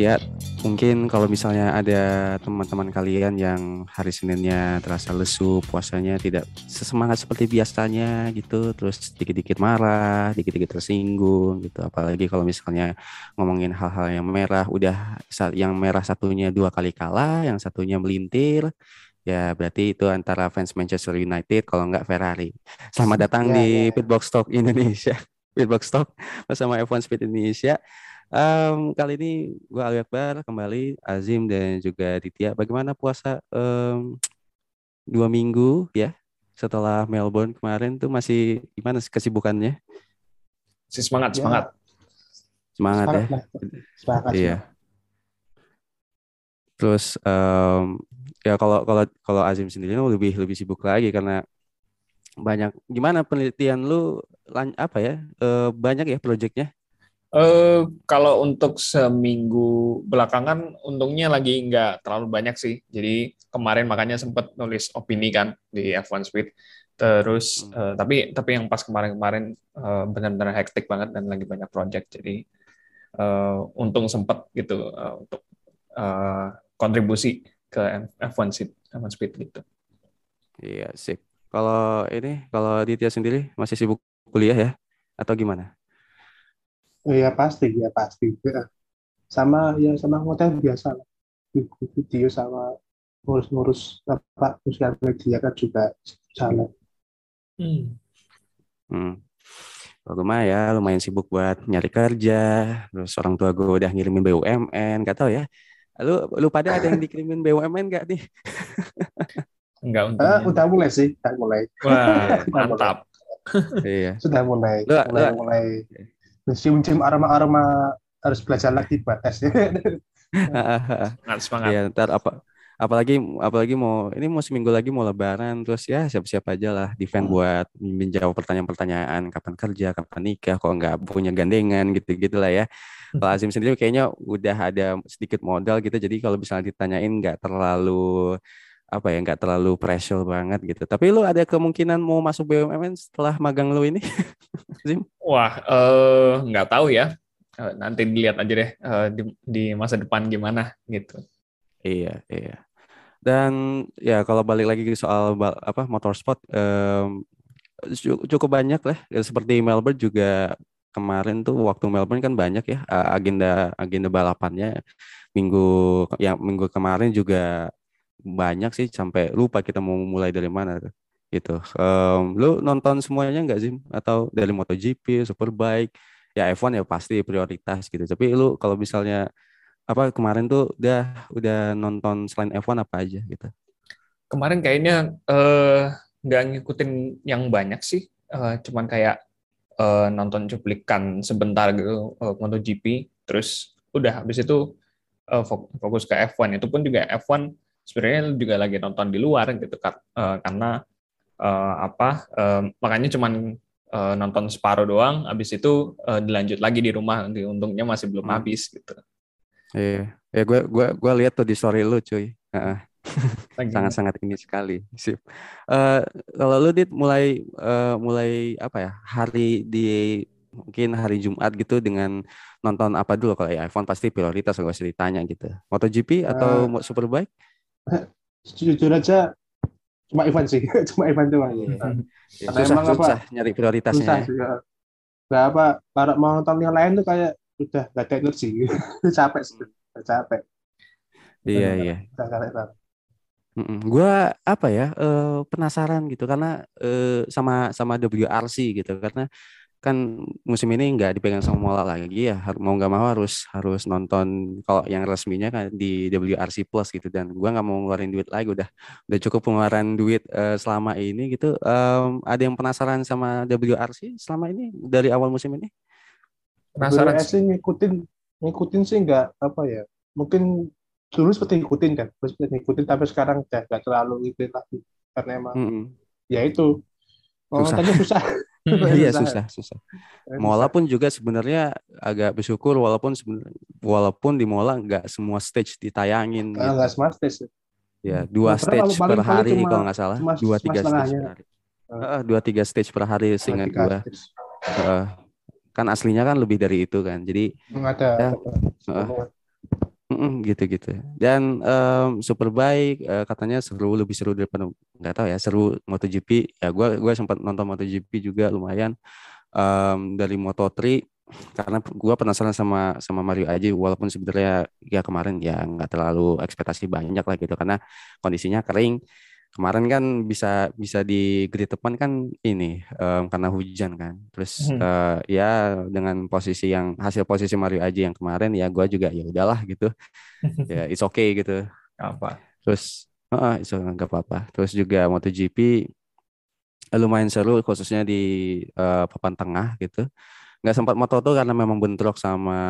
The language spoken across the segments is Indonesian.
ya mungkin kalau misalnya ada teman-teman kalian yang hari Seninnya terasa lesu, puasanya tidak sesemangat seperti biasanya gitu, terus dikit-dikit marah, dikit-dikit tersinggung gitu. Apalagi kalau misalnya ngomongin hal-hal yang merah, udah yang merah satunya dua kali kalah, yang satunya melintir, ya berarti itu antara fans Manchester United kalau nggak Ferrari. Selamat datang ya, di ya. Pitbox Talk Indonesia. Pitbox Talk bersama F1 Speed Indonesia. Um, kali ini gue Ali Akbar kembali Azim dan juga Ditya. Bagaimana puasa um, dua minggu ya setelah Melbourne kemarin tuh masih gimana kesibukannya? Si semangat ya. semangat. Semangat, semangat ya. Semangat. Iya. Terus um, ya kalau kalau kalau Azim sendiri lebih lebih sibuk lagi karena banyak gimana penelitian lu apa ya e, banyak ya proyeknya Uh, kalau untuk seminggu belakangan untungnya lagi nggak terlalu banyak sih. Jadi kemarin makanya sempat nulis opini kan di F1 Speed. Terus hmm. uh, tapi tapi yang pas kemarin-kemarin uh, benar-benar hektik banget dan lagi banyak project. Jadi uh, untung sempat gitu uh, untuk uh, kontribusi ke F1 Speed, F1 Speed gitu. Iya, sip. Kalau ini kalau Ditya sendiri masih sibuk kuliah ya atau gimana? Oh, ya pasti, ya pasti. Ya. Sama ya sama konten biasa lah. Video sama ngurus-ngurus apa sosial media kan juga jalan. Hmm. Hmm. Kalau mah ya lumayan sibuk buat nyari kerja, terus orang tua gue udah ngirimin BUMN, gak tau ya. Lu lu pada ada yang dikirimin BUMN gak nih? Enggak Uh, udah mulai sih, udah mulai. Wah, mantap. iya. Sudah mulai. Lu, mulai, lu, mulai cium-cium aroma-aroma harus belajar lagi buat tes. semangat semangat. Ya, ntar apa apalagi apalagi mau ini mau seminggu lagi mau lebaran terus ya siap-siap aja lah defend hmm. buat menjawab pertanyaan-pertanyaan kapan kerja kapan nikah kok nggak punya gandengan gitu gitulah ya kalau Azim sendiri kayaknya udah ada sedikit modal gitu jadi kalau misalnya ditanyain nggak terlalu apa ya nggak terlalu pressure banget gitu tapi lu ada kemungkinan mau masuk BUMN setelah magang lu ini Zim? Wah, uh, nggak tahu ya. Uh, nanti dilihat aja deh uh, di, di masa depan gimana gitu. Iya, iya. Dan ya kalau balik lagi ke soal apa motorsport um, cukup banyak lah. Seperti Melbourne juga kemarin tuh waktu Melbourne kan banyak ya agenda agenda balapannya minggu yang minggu kemarin juga banyak sih sampai lupa kita mau mulai dari mana gitu. Um, lu nonton semuanya nggak sih? Atau dari MotoGP, Superbike, ya F1 ya pasti prioritas gitu. Tapi lu kalau misalnya apa kemarin tuh udah udah nonton selain F1 apa aja gitu? Kemarin kayaknya uh, nggak ngikutin yang banyak sih. Uh, cuman kayak uh, nonton cuplikan sebentar gitu uh, MotoGP. Terus udah habis itu uh, fokus ke F1. Itu pun juga F1 sebenarnya juga lagi nonton di luar gitu uh, karena uh, apa uh, makanya cuman uh, nonton separuh doang habis itu uh, dilanjut lagi di rumah untungnya masih belum hmm. habis gitu. Iya. Ya gue gue gue lihat tuh di story lu cuy. Sangat-sangat ini sekali. Sip. Uh, kalau lu dit mulai uh, mulai apa ya hari di mungkin hari Jumat gitu dengan nonton apa dulu? Kalau ya iPhone pasti prioritas gak usah ditanya gitu. MotoGP atau uh, Superbike jujur aja cuma Ivan sih. Cuma Ivan doang. Ya. ya, susah, emang susah apa, nyari prioritasnya susah sih, ya. Gak apa mau nonton yang lain tuh kayak udah gak ada energi. Capek sih capek. Iya iya. gue apa ya uh, penasaran gitu karena uh, sama sama WRC gitu. Karena kan musim ini nggak dipegang sama Mola lagi. Ya mau nggak mau harus harus nonton kalau yang resminya kan di WRC Plus gitu. Dan gua nggak mau ngeluarin duit lagi. Udah udah cukup pengeluaran duit uh, selama ini gitu. Um, ada yang penasaran sama WRC selama ini dari awal musim ini? Penasaran sih. ngikutin ngikutin sih nggak apa ya mungkin dulu seperti ngikutin kan seperti ngikutin tapi sekarang udah nggak terlalu ngikutin lagi. Karena emang mm -hmm. ya itu. Susah. susah iya susah susah. Mola pun juga sebenarnya agak bersyukur walaupun walaupun di Mola nggak semua stage ditayangin. Nggak gitu. semua stage. Ya dua nah, stage paling, per hari cuma, kalau nggak salah. dua tiga stage per hari. Uh, dua tiga stage per hari seingat gua. Uh, kan aslinya kan lebih dari itu kan. Jadi ada. Ya, uh, gitu-gitu. Dan um, Superbike uh, katanya seru lebih seru daripada nggak tahu ya seru MotoGP. Ya gue gue sempat nonton MotoGP juga lumayan. Um, dari Moto3 karena gue penasaran sama sama Mario aja walaupun sebenarnya ya kemarin ya nggak terlalu ekspektasi banyak lah gitu karena kondisinya kering kemarin kan bisa bisa di grid depan kan ini um, karena hujan kan. Terus hmm. uh, ya dengan posisi yang hasil posisi Mario Aji yang kemarin ya gue juga ya udahlah gitu. Ya it's okay gitu. Apa terus uh, itu nggak apa-apa. Terus juga MotoGP eh, lumayan seru khususnya di uh, papan tengah gitu. Nggak sempat moto tuh karena memang bentrok sama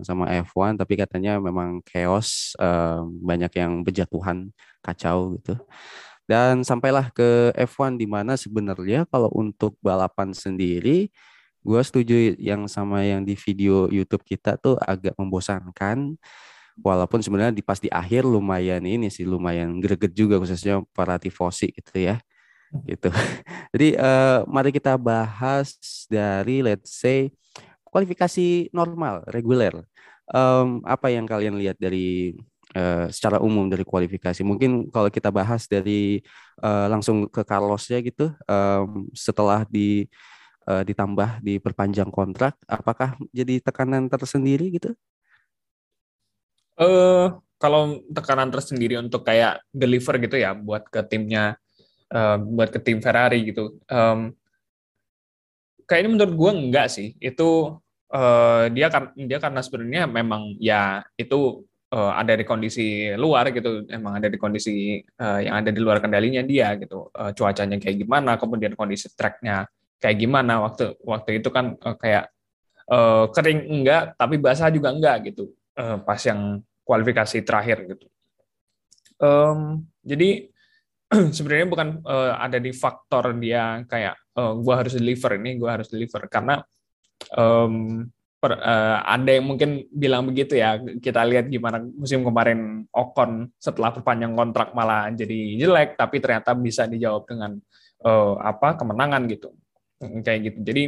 sama F1 tapi katanya memang chaos uh, banyak yang berjatuhan kacau gitu dan sampailah ke F1 di mana sebenarnya kalau untuk balapan sendiri gue setuju yang sama yang di video YouTube kita tuh agak membosankan. Walaupun sebenarnya di pas di akhir lumayan ini sih lumayan greget juga khususnya para tifosi gitu ya. Gitu. Jadi uh, mari kita bahas dari let's say kualifikasi normal reguler. Um, apa yang kalian lihat dari uh, secara umum dari kualifikasi. Mungkin kalau kita bahas dari uh, langsung ke Carlos ya gitu, um, setelah di uh, ditambah di perpanjang kontrak, apakah jadi tekanan tersendiri gitu? Eh uh, kalau tekanan tersendiri untuk kayak deliver gitu ya buat ke timnya, uh, buat ke tim Ferrari gitu. Um, kayaknya menurut gue enggak sih. Itu uh, dia dia karena sebenarnya memang ya itu uh, ada di kondisi luar gitu, emang ada di kondisi uh, yang ada di luar kendalinya dia gitu, uh, cuacanya kayak gimana, kemudian kondisi tracknya kayak gimana. Waktu waktu itu kan uh, kayak uh, kering enggak, tapi basah juga enggak gitu, uh, pas yang kualifikasi terakhir gitu. Um, jadi sebenarnya bukan uh, ada di faktor dia kayak uh, gua harus deliver ini, gua harus deliver. Karena um, per, uh, ada yang mungkin bilang begitu ya kita lihat gimana musim kemarin Ocon setelah perpanjang kontrak malah jadi jelek tapi ternyata bisa dijawab dengan uh, apa kemenangan gitu. Kayak gitu. Jadi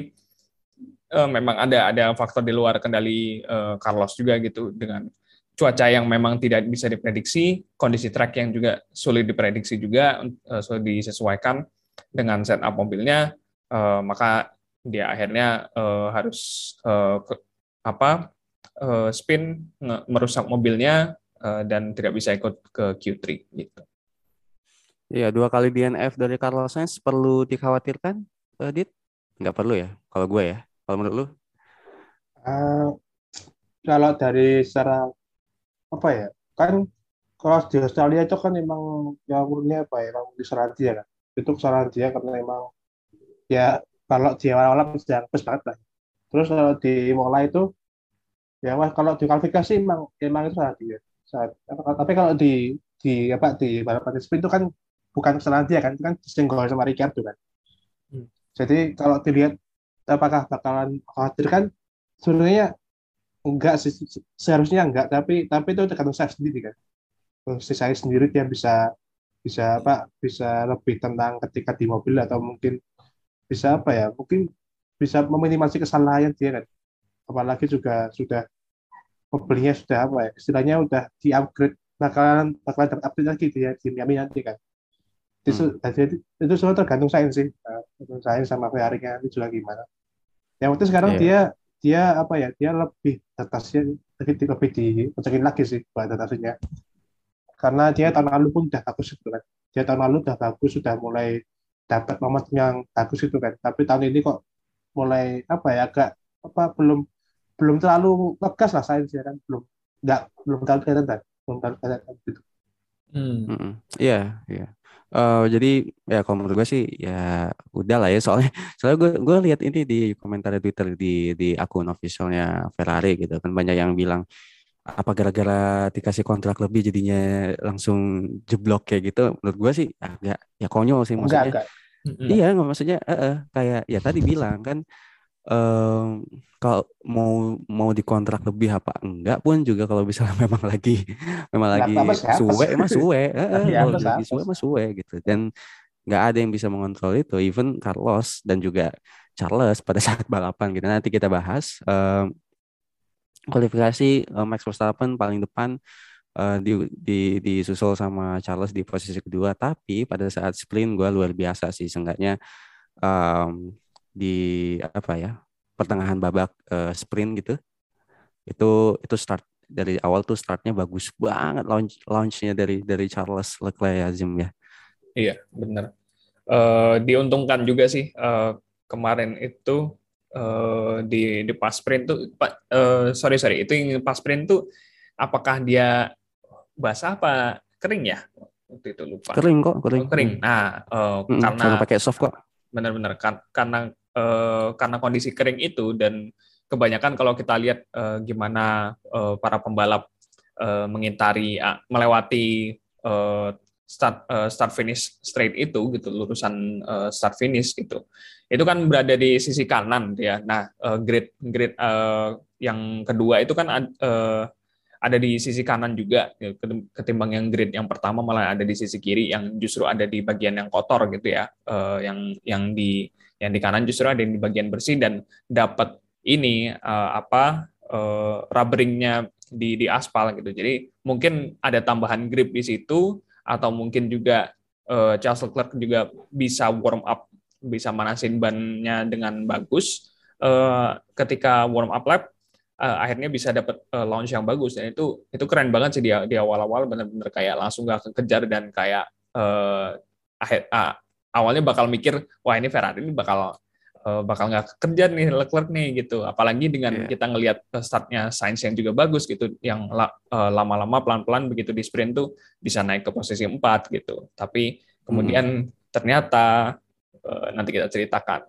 uh, memang ada ada faktor di luar kendali uh, Carlos juga gitu dengan cuaca yang memang tidak bisa diprediksi kondisi track yang juga sulit diprediksi juga uh, sulit disesuaikan dengan setup mobilnya uh, maka dia akhirnya uh, harus uh, apa uh, spin merusak mobilnya uh, dan tidak bisa ikut ke Q3 gitu. Iya, dua kali DNF dari Carlos Sainz perlu dikhawatirkan, uh, Dit? Nggak perlu ya, kalau gue ya. Kalau menurut lu? Uh, kalau dari secara apa ya, kan kalau di Australia itu kan memang yang umurnya apa ya, memang di dia kan. Itu kesalahan dia karena memang ya kalau di awal-awal sudah pas banget lah. Terus kalau di mulai itu ya wah kalau di kualifikasi emang emang itu salah dia. Saat, tapi kalau di di apa di balapan sprint itu kan bukan kesalahan dia kan, itu kan disenggol sama Ricardo kan. Hmm. Jadi kalau dilihat apakah bakalan khawatir kan sebenarnya enggak sih seharusnya enggak tapi tapi itu tergantung saya sendiri kan. Si saya sendiri dia bisa bisa apa bisa lebih tenang ketika di mobil atau mungkin bisa apa ya mungkin bisa meminimasi kesalahan dia kan apalagi juga sudah mobilnya sudah apa ya istilahnya sudah di upgrade bakalan bakalan dapat upgrade lagi dia di Miami nanti kan. Itu hmm. itu semua tergantung saya sih tergantung saya sama Ferrari-nya nanti juga gimana. Yang penting sekarang yeah. dia dia apa ya dia lebih atasnya lebih lebih di lagi sih buat atasnya karena dia tahun lalu pun sudah bagus gitu kan. Dia tahun lalu sudah bagus sudah mulai dapat nomor yang bagus itu kan. Tapi tahun ini kok mulai apa ya agak apa belum belum terlalu ngegas lah saya kan belum. Nggak belum terlalu kelihatan kan belum terlalu kelihatan gitu. Hmm. iya iya. Uh, jadi ya kalau menurut gue sih ya udah lah ya. Soalnya soalnya gue gue lihat ini di komentar Twitter di di akun officialnya Ferrari gitu kan. Banyak yang bilang apa gara-gara dikasih kontrak lebih jadinya langsung jeblok kayak gitu? Menurut gue sih agak ya konyol sih maksudnya. enggak, enggak. iya nggak maksudnya uh, uh, kayak ya tadi bilang kan um, kalau mau mau dikontrak lebih apa enggak pun juga kalau misalnya memang lagi memang lagi suwe emang suwe uh, ya, kalau lagi suwe emang suwe gitu. Dan nggak ada yang bisa mengontrol itu even Carlos dan juga Charles pada saat balapan gitu. Nanti kita bahas um, kualifikasi uh, Max Verstappen paling depan uh, di, di disusul sama Charles di posisi kedua. Tapi pada saat sprint gue luar biasa sih seenggaknya um, di apa ya pertengahan babak uh, sprint gitu. Itu itu start dari awal tuh startnya bagus banget launch launchnya dari dari Charles Leclerc ya Zim ya. Iya benar uh, diuntungkan juga sih uh, kemarin itu uh, di di pas sprint tuh uh, sorry sorry itu yang pas sprint tuh apakah dia basah apa kering ya? Waktu itu lupa. Kering kok kering. Oh, kering nah uh, hmm, karena pakai soft kok. Benar-benar kan, karena uh, karena kondisi kering itu dan kebanyakan kalau kita lihat uh, gimana uh, para pembalap uh, mengintari uh, melewati uh, start uh, start finish straight itu gitu lurusan uh, start finish gitu itu kan berada di sisi kanan ya. Nah uh, grid grid uh, yang kedua itu kan uh, ada di sisi kanan juga ya, ketimbang yang grid yang pertama malah ada di sisi kiri yang justru ada di bagian yang kotor gitu ya yang yang di yang di kanan justru ada di bagian bersih dan dapat ini uh, apa uh, rubberingnya di di aspal gitu jadi mungkin ada tambahan grip di situ atau mungkin juga uh, Charles Leclerc juga bisa warm up, bisa manasin bannya dengan bagus. Uh, ketika warm up lap, uh, akhirnya bisa dapat uh, launch yang bagus dan itu itu keren banget sih dia di awal-awal benar-benar kayak langsung gak kekejar dan kayak uh, akhir uh, awalnya bakal mikir wah ini Ferrari ini bakal uh, bakal nggak kerja nih Leclerc nih gitu. Apalagi dengan yeah. kita ngelihat eh, startnya Sainz yang juga bagus gitu, yang uh, lama-lama pelan-pelan begitu di sprint tuh bisa naik ke posisi 4 gitu. Tapi kemudian hmm. ternyata uh, nanti kita ceritakan.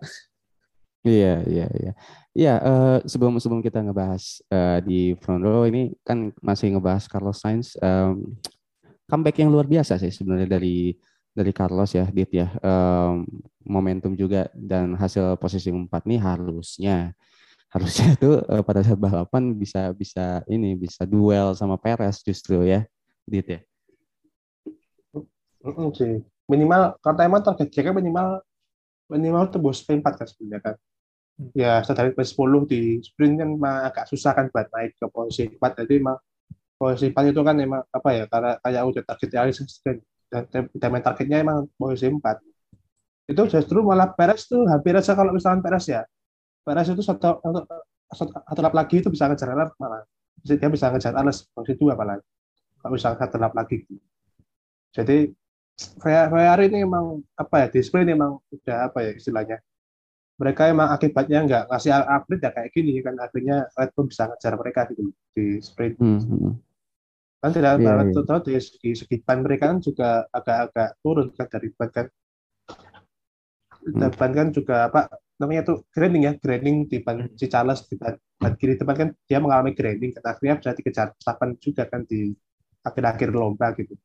Iya, iya, iya. Iya, uh, sebelum sebelum kita ngebahas uh, di front row ini kan masih ngebahas Carlos Sainz um, comeback yang luar biasa sih sebenarnya dari dari Carlos ya, Dit ya. Um, momentum juga dan hasil posisi empat nih harusnya harusnya itu uh, pada saat balapan bisa bisa ini bisa duel sama Perez justru ya, Dit ya. Mm sih. Minimal karena emang target minimal minimal tembus P4 kan sebenarnya kan. Ya dari P10 di sprint kan agak susah kan buat naik ke posisi 4 jadi emang posisi 4 itu kan emang apa ya karena kayak udah target kan dan main targetnya emang posisi 4 itu justru malah Perez tuh hampir aja kalau misalkan Perez ya Perez itu satu satu, satu lap lagi itu bisa ngejar Alex malah. Dia bisa ngejar Alex posisi dua malah kalau misalkan satu lap lagi. Jadi Ferrari ini emang apa ya display ini emang udah apa ya istilahnya. Mereka emang akibatnya nggak ngasih upgrade ya kayak gini kan akhirnya Red Bull bisa ngejar mereka gitu di sprint. Mm -hmm kan tidak yeah, yeah. tahu dari segi, segi ban mereka kan juga agak-agak turun kan dari ban kan hmm. ban kan juga apa namanya tuh grinding ya grinding di ban si Charles di ban, ban kiri depan kan dia mengalami grinding kan akhirnya bisa dikejar Verstappen juga kan di akhir-akhir lomba gitu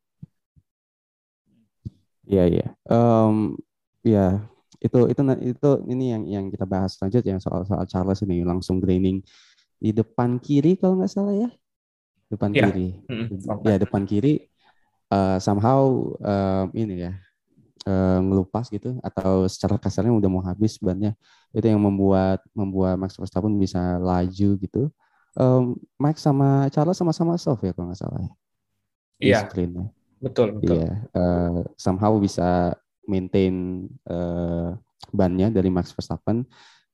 Iya yeah, iya yeah. um, ya yeah. itu itu itu ini yang yang kita bahas selanjutnya soal soal Charles ini langsung grinding di depan kiri kalau nggak salah ya depan yeah. kiri. Mm-hmm. Ya depan kiri uh, somehow uh, ini ya uh, ngelupas gitu atau secara kasarnya udah mau habis bannya itu yang membuat membuat Max Verstappen bisa laju gitu. Um, Max sama Charles sama-sama soft ya kalau nggak salah ya. Iya. Yeah. Betul betul. Iya. Uh, somehow bisa maintain uh, bannya dari Max Verstappen.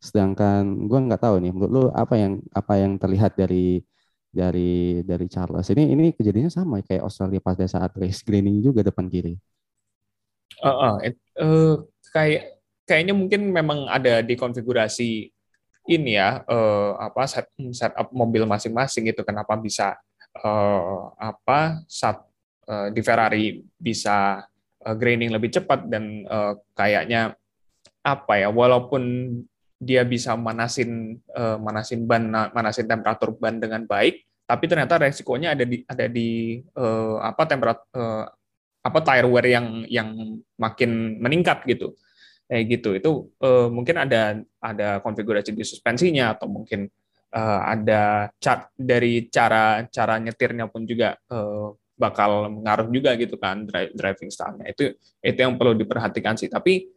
Sedangkan gue nggak tahu nih, menurut lu apa yang apa yang terlihat dari dari dari Charles. Ini ini kejadiannya sama kayak Australia pada saat race greening juga depan kiri. Uh, uh, uh, kayak kayaknya mungkin memang ada di konfigurasi ini ya uh, apa set setup mobil masing-masing itu kenapa bisa uh, apa saat uh, di Ferrari bisa uh, graining lebih cepat dan uh, kayaknya apa ya walaupun dia bisa manasin uh, manasin ban manasin temperatur ban dengan baik tapi ternyata resikonya ada di ada di uh, apa temperatur uh, apa tire wear yang yang makin meningkat gitu. Kayak gitu. Itu uh, mungkin ada ada konfigurasi di suspensinya atau mungkin uh, ada cat dari cara cara nyetirnya pun juga uh, bakal mengaruh juga gitu kan driving stylenya. Itu itu yang perlu diperhatikan sih. Tapi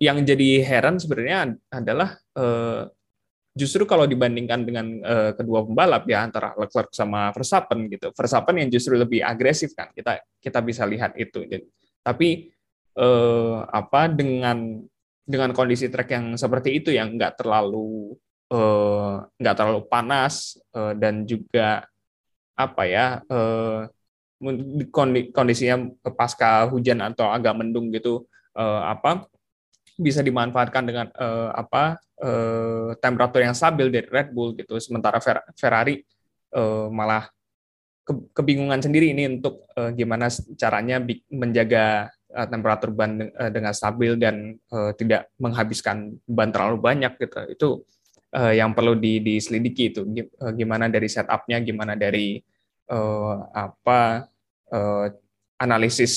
yang jadi heran sebenarnya adalah uh, justru kalau dibandingkan dengan uh, kedua pembalap ya antara Leclerc sama Verstappen gitu, Verstappen yang justru lebih agresif kan kita kita bisa lihat itu. Tapi uh, apa dengan dengan kondisi trek yang seperti itu yang nggak terlalu uh, terlalu panas uh, dan juga apa ya uh, kondisinya pasca hujan atau agak mendung gitu uh, apa bisa dimanfaatkan dengan uh, apa uh, temperatur yang stabil dari Red Bull gitu. Sementara Ferrari uh, malah ke, kebingungan sendiri ini untuk uh, gimana caranya menjaga uh, temperatur ban uh, dengan stabil dan uh, tidak menghabiskan ban terlalu banyak gitu. Itu uh, yang perlu di, diselidiki itu. Gimana dari setupnya gimana dari uh, apa uh, analisis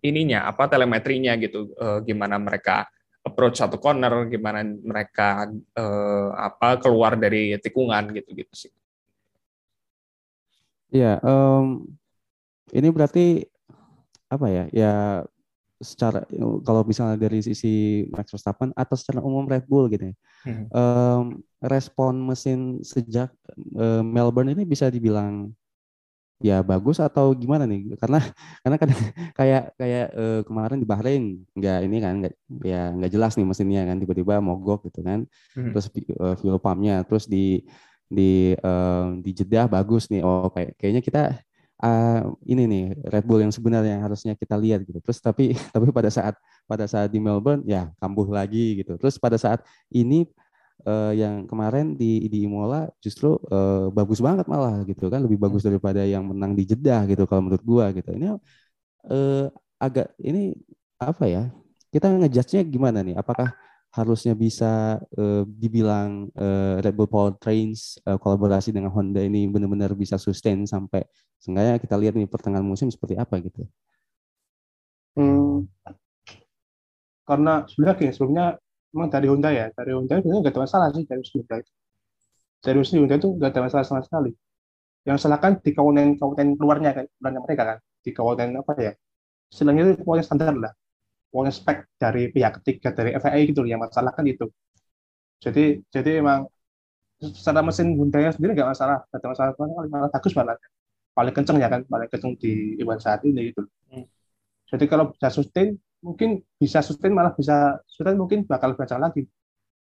ininya apa telemetrinya gitu. Uh, gimana mereka approach satu corner, gimana mereka uh, apa keluar dari tikungan gitu-gitu sih. Ya, um, ini berarti apa ya? Ya secara kalau misalnya dari sisi Max Verstappen atau secara umum Red Bull gitu ya. Hmm. Um, respon mesin sejak uh, Melbourne ini bisa dibilang ya bagus atau gimana nih? Karena karena kan kayak kayak uh, kemarin di Bahrain nggak ini kan nggak ya nggak jelas nih mesinnya kan tiba-tiba mogok gitu kan. Hmm. terus uh, fuel pumpnya terus di di uh, di Jeddah bagus nih. Oh kayak kayaknya kita uh, ini nih Red Bull yang sebenarnya yang harusnya kita lihat gitu. Terus tapi tapi pada saat pada saat di Melbourne ya kambuh lagi gitu. Terus pada saat ini uh, yang kemarin di di Imola justru uh, bagus banget malah gitu kan lebih bagus hmm. daripada yang menang di Jeddah gitu kalau menurut gua gitu ini uh, agak ini apa ya kita ngejudge-nya gimana nih apakah harusnya bisa uh, dibilang uh, Red Bull Powertrains uh, kolaborasi dengan Honda ini benar-benar bisa sustain sampai seenggaknya kita lihat nih pertengahan musim seperti apa gitu. Hmm, karena sebenarnya sebelumnya memang dari Honda ya? Dari Honda itu nggak ada masalah sih dari Honda itu dari Honda itu nggak ada masalah sama sekali. Yang salah kan di komponen komponen luarnya kan luarnya mereka kan. Di komponen apa ya? Istilahnya itu komponen standar lah. Komponen spek dari pihak ketiga dari FIA gitu yang masalah kan itu. Jadi jadi emang secara mesin Honda sendiri nggak masalah. Nggak ada masalah paling malah bagus malah. Paling kenceng ya kan? Paling kenceng di Iwan saat ini gitu hmm. jadi kalau bisa sustain mungkin bisa sustain malah bisa sustain mungkin bakal baca lagi.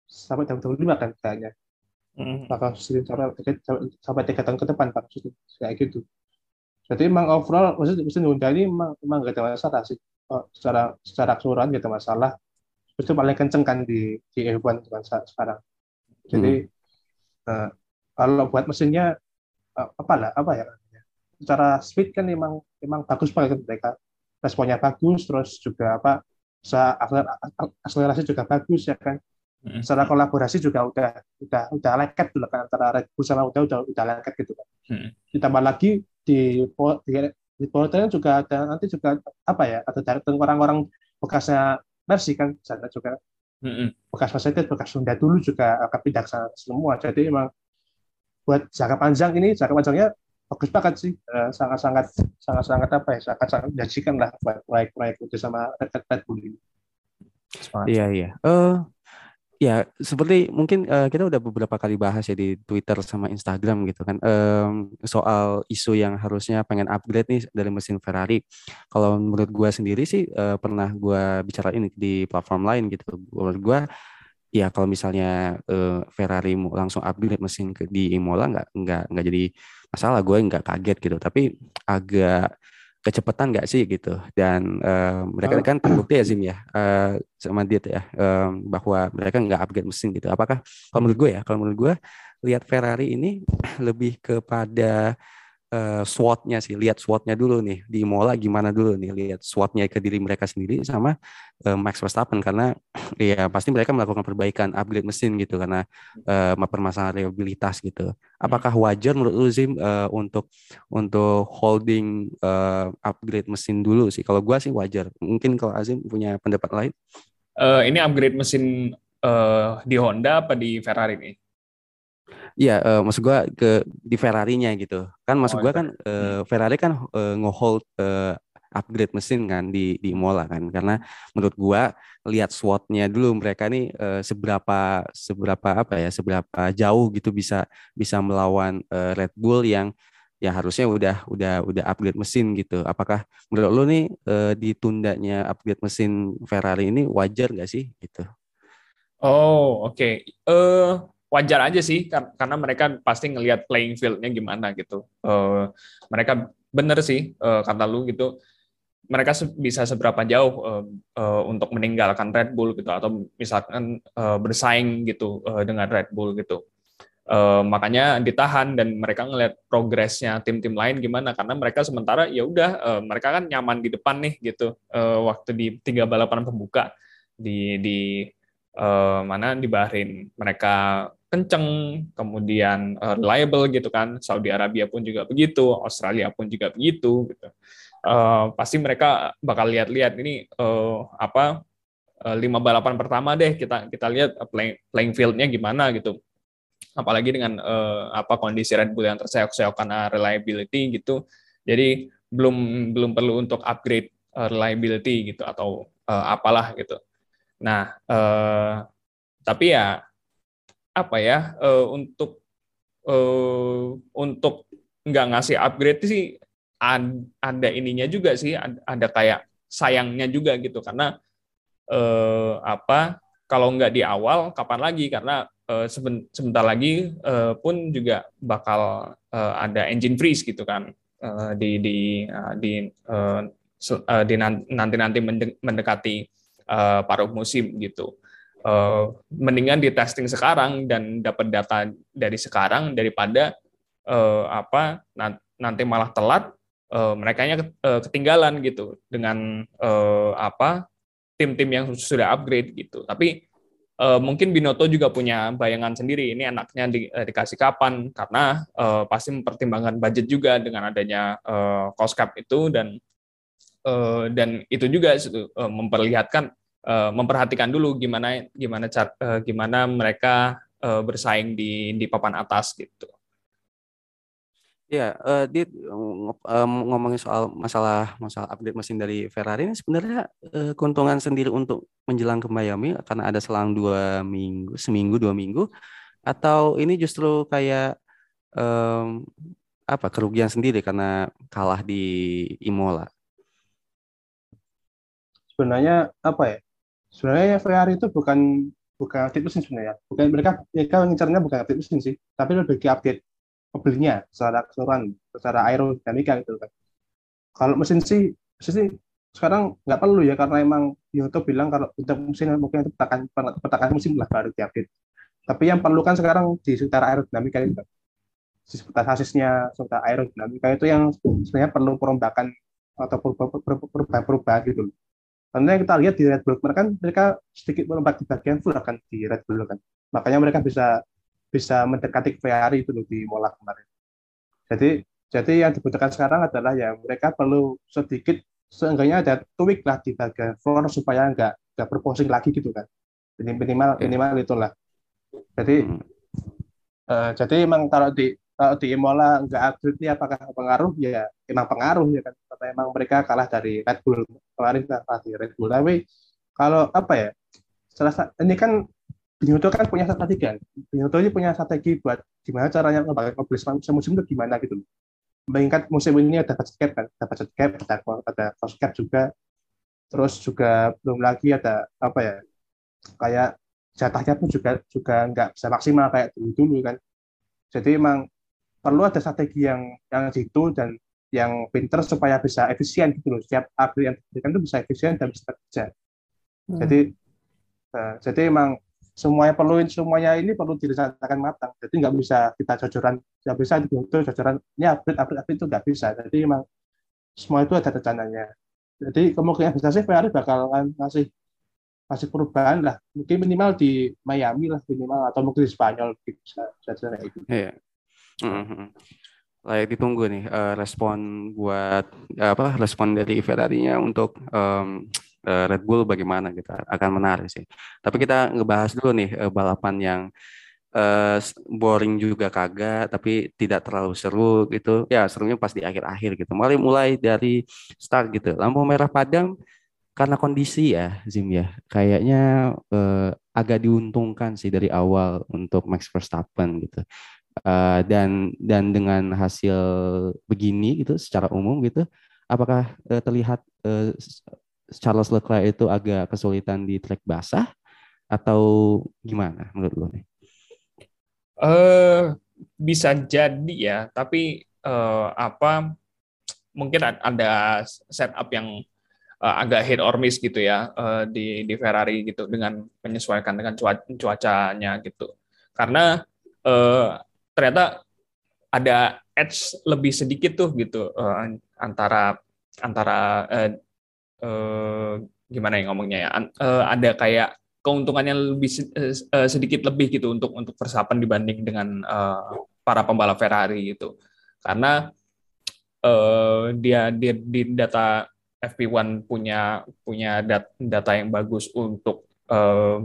Sampai tahun lima kan kayaknya. Mm. bakal sustain sampai, sampai tiga tahun ke depan bakal sustain kayak gitu. Jadi emang overall maksudnya mesin Honda ini emang emang gak ada masalah sih. Oh, secara secara keseluruhan gak ada masalah. Itu paling kenceng kan di di F1 sekarang. Jadi mm. uh, kalau buat mesinnya uh, apa lah apa ya secara speed kan emang emang bagus banget mereka responnya bagus terus juga apa akselerasi juga bagus ya kan hmm. secara kolaborasi juga udah udah udah lengket dulu kan antara Red Bull sama udah udah udah lengket gitu kan hmm. ditambah lagi di di, di Powertrain juga ada nanti juga apa ya ada dari orang-orang bekasnya Mercy kan sana juga hmm. bekas Mercedes bekas Honda dulu juga akan pindah ke sana semua jadi emang buat jangka panjang ini jangka panjangnya bagus banget sih uh, sangat sangat sangat sangat apa ya sangat sangat menjanjikan lah proyek-proyek itu sama Red Red Bull ini. Iya iya. Uh, ya seperti mungkin uh, kita udah beberapa kali bahas ya di Twitter sama Instagram gitu kan um, soal isu yang harusnya pengen upgrade nih dari mesin Ferrari. Kalau menurut gue sendiri sih uh, pernah gue bicara ini di platform lain gitu. Menurut gue ya kalau misalnya uh, Ferrari langsung upgrade mesin ke, di Imola nggak nggak nggak jadi masalah gue nggak kaget gitu. Tapi agak kecepatan nggak sih gitu? Dan uh, mereka kan terbukti ya Zim ya uh, sama dia ya uh, bahwa mereka nggak upgrade mesin gitu. Apakah kalau menurut gue ya kalau menurut gue lihat Ferrari ini lebih kepada uh, SWOT-nya sih, lihat SWOT-nya dulu nih di Mola gimana dulu nih, lihat SWOT-nya ke diri mereka sendiri sama uh, Max Verstappen karena ya pasti mereka melakukan perbaikan, upgrade mesin gitu karena uh, permasalahan reliabilitas gitu. Apakah wajar menurut lu Zim uh, untuk untuk holding uh, upgrade mesin dulu sih? Kalau gua sih wajar. Mungkin kalau Azim punya pendapat lain? Uh, ini upgrade mesin uh, di Honda apa di Ferrari nih? Iya, uh, maksud gua ke di Ferrari-nya gitu. Kan maksud oh, gua iya. kan uh, Ferrari kan uh, nge-hold uh, upgrade mesin kan di di Imola kan karena menurut gua lihat SWOT-nya dulu mereka nih uh, seberapa seberapa apa ya seberapa jauh gitu bisa bisa melawan uh, Red Bull yang ya harusnya udah udah udah upgrade mesin gitu. Apakah menurut lo nih uh, ditundanya upgrade mesin Ferrari ini wajar nggak sih gitu? Oh oke, okay. uh, wajar aja sih karena mereka pasti ngelihat playing field-nya gimana gitu. Uh, mereka bener sih uh, kata lu gitu mereka bisa seberapa jauh uh, uh, untuk meninggalkan Red Bull gitu atau misalkan uh, bersaing gitu uh, dengan Red Bull gitu. Uh, makanya ditahan dan mereka ngelihat progresnya tim-tim lain gimana karena mereka sementara ya udah uh, mereka kan nyaman di depan nih gitu uh, waktu di tiga balapan pembuka di di uh, mana di Bahrain mereka kenceng kemudian uh, reliable gitu kan. Saudi Arabia pun juga begitu Australia pun juga begitu gitu. Uh, pasti mereka bakal lihat-lihat ini uh, apa uh, balapan pertama deh kita kita lihat playing, playing fieldnya gimana gitu. Apalagi dengan uh, apa kondisi Red Bull yang terseok-seok karena reliability gitu. Jadi belum belum perlu untuk upgrade uh, reliability gitu atau uh, apalah gitu. Nah uh, tapi ya apa ya uh, untuk uh, untuk nggak ngasih upgrade sih ada ininya juga sih ada kayak sayangnya juga gitu. Karena eh, apa kalau nggak di awal kapan lagi? Karena eh, sebentar lagi eh, pun juga bakal eh, ada engine freeze gitu kan. Eh, di di uh, di uh, di nanti nanti mendekati uh, paruh musim gitu. Uh, mendingan di testing sekarang dan dapat data dari sekarang daripada uh, apa nanti malah telat uh, mereka uh, ketinggalan gitu dengan uh, apa tim-tim yang sudah upgrade gitu. Tapi uh, mungkin Binoto juga punya bayangan sendiri ini anaknya di, uh, dikasih kapan karena uh, pasti mempertimbangkan budget juga dengan adanya uh, cost cap itu dan uh, dan itu juga uh, memperlihatkan uh, memperhatikan dulu gimana gimana uh, gimana mereka uh, bersaing di di papan atas gitu. Ya, uh, dia uh, ngomongin soal masalah masalah update mesin dari Ferrari ini sebenarnya uh, keuntungan sendiri untuk menjelang ke Miami karena ada selang dua minggu, seminggu dua minggu, atau ini justru kayak um, apa kerugian sendiri karena kalah di Imola? Sebenarnya apa ya? Sebenarnya Ferrari itu bukan bukan update mesin sebenarnya. Bukan mereka mereka ngincarnya bukan update mesin sih, tapi lebih ke update mobilnya secara keseluruhan secara aerodinamika gitu kan. Kalau mesin sih mesin sih sekarang nggak perlu ya karena emang Yoto bilang kalau untuk mesin mungkin itu petakan petakan musim lah baru diupdate. Tapi yang perlu kan sekarang di sekitar aerodinamika itu di sekitar sasisnya sekitar aerodinamika itu yang sebenarnya perlu perombakan atau perubahan-perubahan gitu karena kita lihat di Red Bull mereka kan mereka sedikit merombak di bagian full kan di Red Bull kan makanya mereka bisa bisa mendekati Ferrari itu di Mola kemarin. Jadi jadi yang dibutuhkan sekarang adalah ya mereka perlu sedikit seenggaknya ada tweak lah di bagian floor supaya nggak nggak berposing lagi gitu kan. Jadi minimal minimal itulah. Jadi hmm. uh, jadi emang kalau di kalau di Imola nggak upgrade ini apakah pengaruh ya emang pengaruh ya kan karena emang mereka kalah dari Red Bull kemarin kalah di Red Bull tapi kalau apa ya salah ini kan Binyoto kan punya strategi kan. Binyoto ini punya strategi buat gimana caranya ngebangun mobil semusim itu gimana gitu. Mengingat musim ini ada budget cap kan, ada budget cap, ada, ada cost cap juga. Terus juga belum lagi ada apa ya, kayak jatahnya pun juga juga nggak bisa maksimal kayak dulu dulu kan. Jadi emang perlu ada strategi yang yang situ dan yang pinter supaya bisa efisien gitu loh. Setiap upgrade yang diberikan itu bisa efisien dan bisa kerja. Hmm. Jadi uh, jadi emang semuanya perlu semuanya ini perlu direncanakan matang. Jadi nggak bisa kita jojoran, nggak bisa dibentuk jojoran. Ini update, update, update itu nggak bisa. Jadi memang semua itu ada rencananya. Jadi kemungkinan besar sih Ferrari bakal ngasih kasih perubahan lah. Mungkin minimal di Miami lah minimal atau mungkin di Spanyol bisa bisa kayak gitu. Iya. Mm-hmm. Layak ditunggu nih uh, respon buat uh, apa respon dari Ferrari-nya untuk um, uh, Red Bull bagaimana kita akan menarik sih. Tapi kita ngebahas dulu nih uh, balapan yang uh, boring juga kagak tapi tidak terlalu seru gitu. Ya serunya pas di akhir-akhir gitu. Mulai mulai dari start gitu. Lampu merah padam karena kondisi ya Zim ya. Kayaknya uh, agak diuntungkan sih dari awal untuk Max Verstappen gitu uh, dan dan dengan hasil begini gitu secara umum gitu apakah uh, terlihat uh, Charles Leclerc itu agak kesulitan di trek basah atau gimana menurut lo nih? Uh, bisa jadi ya, tapi uh, apa mungkin ada setup yang uh, agak hit or miss gitu ya uh, di di Ferrari gitu dengan menyesuaikan dengan cuaca, cuacanya gitu. Karena uh, ternyata ada edge lebih sedikit tuh gitu uh, antara antara uh, uh, gimana ya ngomongnya ya uh, ada kayak keuntungannya lebih uh, sedikit lebih gitu untuk untuk Verstappen dibanding dengan uh, para pembalap Ferrari gitu. Karena uh, dia, dia di data FP1 punya punya dat, data yang bagus untuk uh,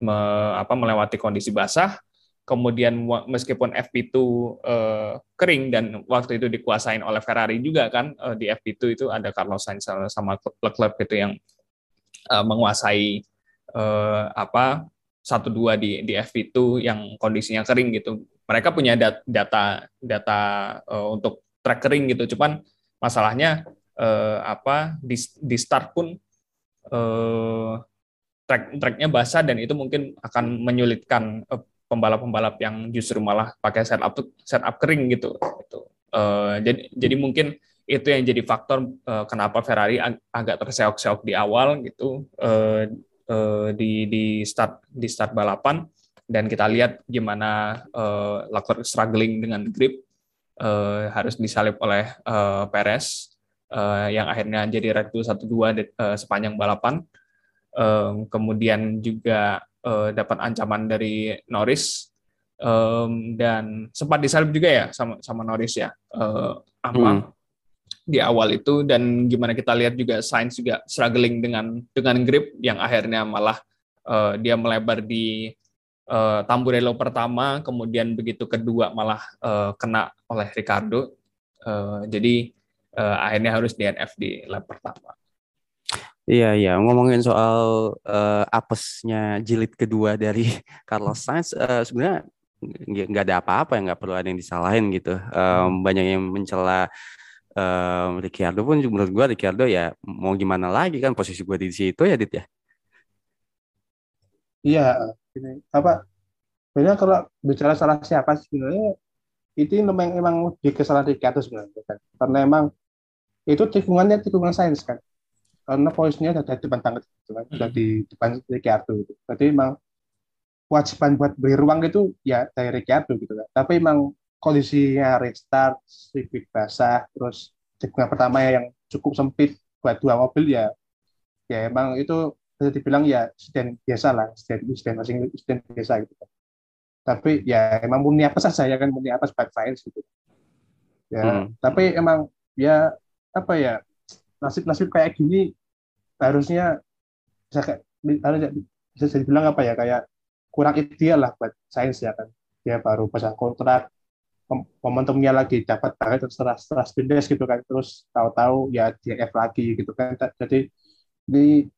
me, apa melewati kondisi basah. Kemudian meskipun FP2 uh, kering dan waktu itu dikuasain oleh Ferrari juga kan uh, di FP2 itu ada Carlos Sainz sama Leclerc itu yang uh, menguasai eh, apa satu dua di di FP2 yang kondisinya kering gitu. Mereka punya dat, data data uh, untuk track kering gitu. Cuman masalahnya uh, apa di di start pun uh, track tracknya basah dan itu mungkin akan menyulitkan uh, pembalap-pembalap yang justru malah pakai setup setup kering gitu. gitu. Uh, jadi jadi mungkin itu yang jadi faktor uh, kenapa Ferrari ag agak terseok-seok di awal gitu. Uh, uh, di di start di start balapan dan kita lihat gimana uh, Leclerc struggling dengan grip uh, harus disalip oleh uh, Perez uh, yang akhirnya jadi Red Bull 1-2 uh, sepanjang balapan. Um, kemudian juga uh, dapat ancaman dari Norris um, dan sempat disalip juga ya sama sama Norris ya. Uh, apa hmm di awal itu dan gimana kita lihat juga Sainz juga struggling dengan dengan grip yang akhirnya malah uh, dia melebar di uh, Tamburello pertama kemudian begitu kedua malah uh, kena oleh Ricardo uh, jadi uh, akhirnya harus DNF di lap pertama. Iya iya. Ngomongin soal uh, apesnya jilid kedua dari Carlos Sainz uh, sebenarnya nggak ada apa-apa yang nggak perlu ada yang disalahin gitu. Um, banyak yang mencela um, Ricciardo pun menurut gue Ricciardo ya mau gimana lagi kan posisi gue di situ ya Dit ya? Iya ini apa sebenarnya kalau bicara salah siapa sebenarnya itu memang emang di kesalahan Ricciardo sebenarnya kan. Karena emang itu tikungannya tikungan sains kan karena posisinya ada di depan tangga gitu kan sudah di depan Ricciardo itu berarti emang kewajiban buat beri ruang itu ya dari Ricciardo gitu kan tapi emang kondisinya restart, sedikit basah, terus tikungan pertama yang cukup sempit buat dua mobil ya, ya emang itu bisa dibilang ya insiden biasa lah, insiden insiden masing insiden biasa gitu kan. Tapi ya emang murni apa saja ya kan murni apa sebagai fans gitu. Ya, hmm. tapi emang ya apa ya nasib-nasib kayak gini harusnya bisa kayak bisa dibilang apa ya kayak kurang ideal lah buat sains ya kan dia baru pasang kontrak momentumnya lagi dapat banget terus setelah spindes gitu kan terus tahu-tahu ya DNF lagi gitu kan jadi di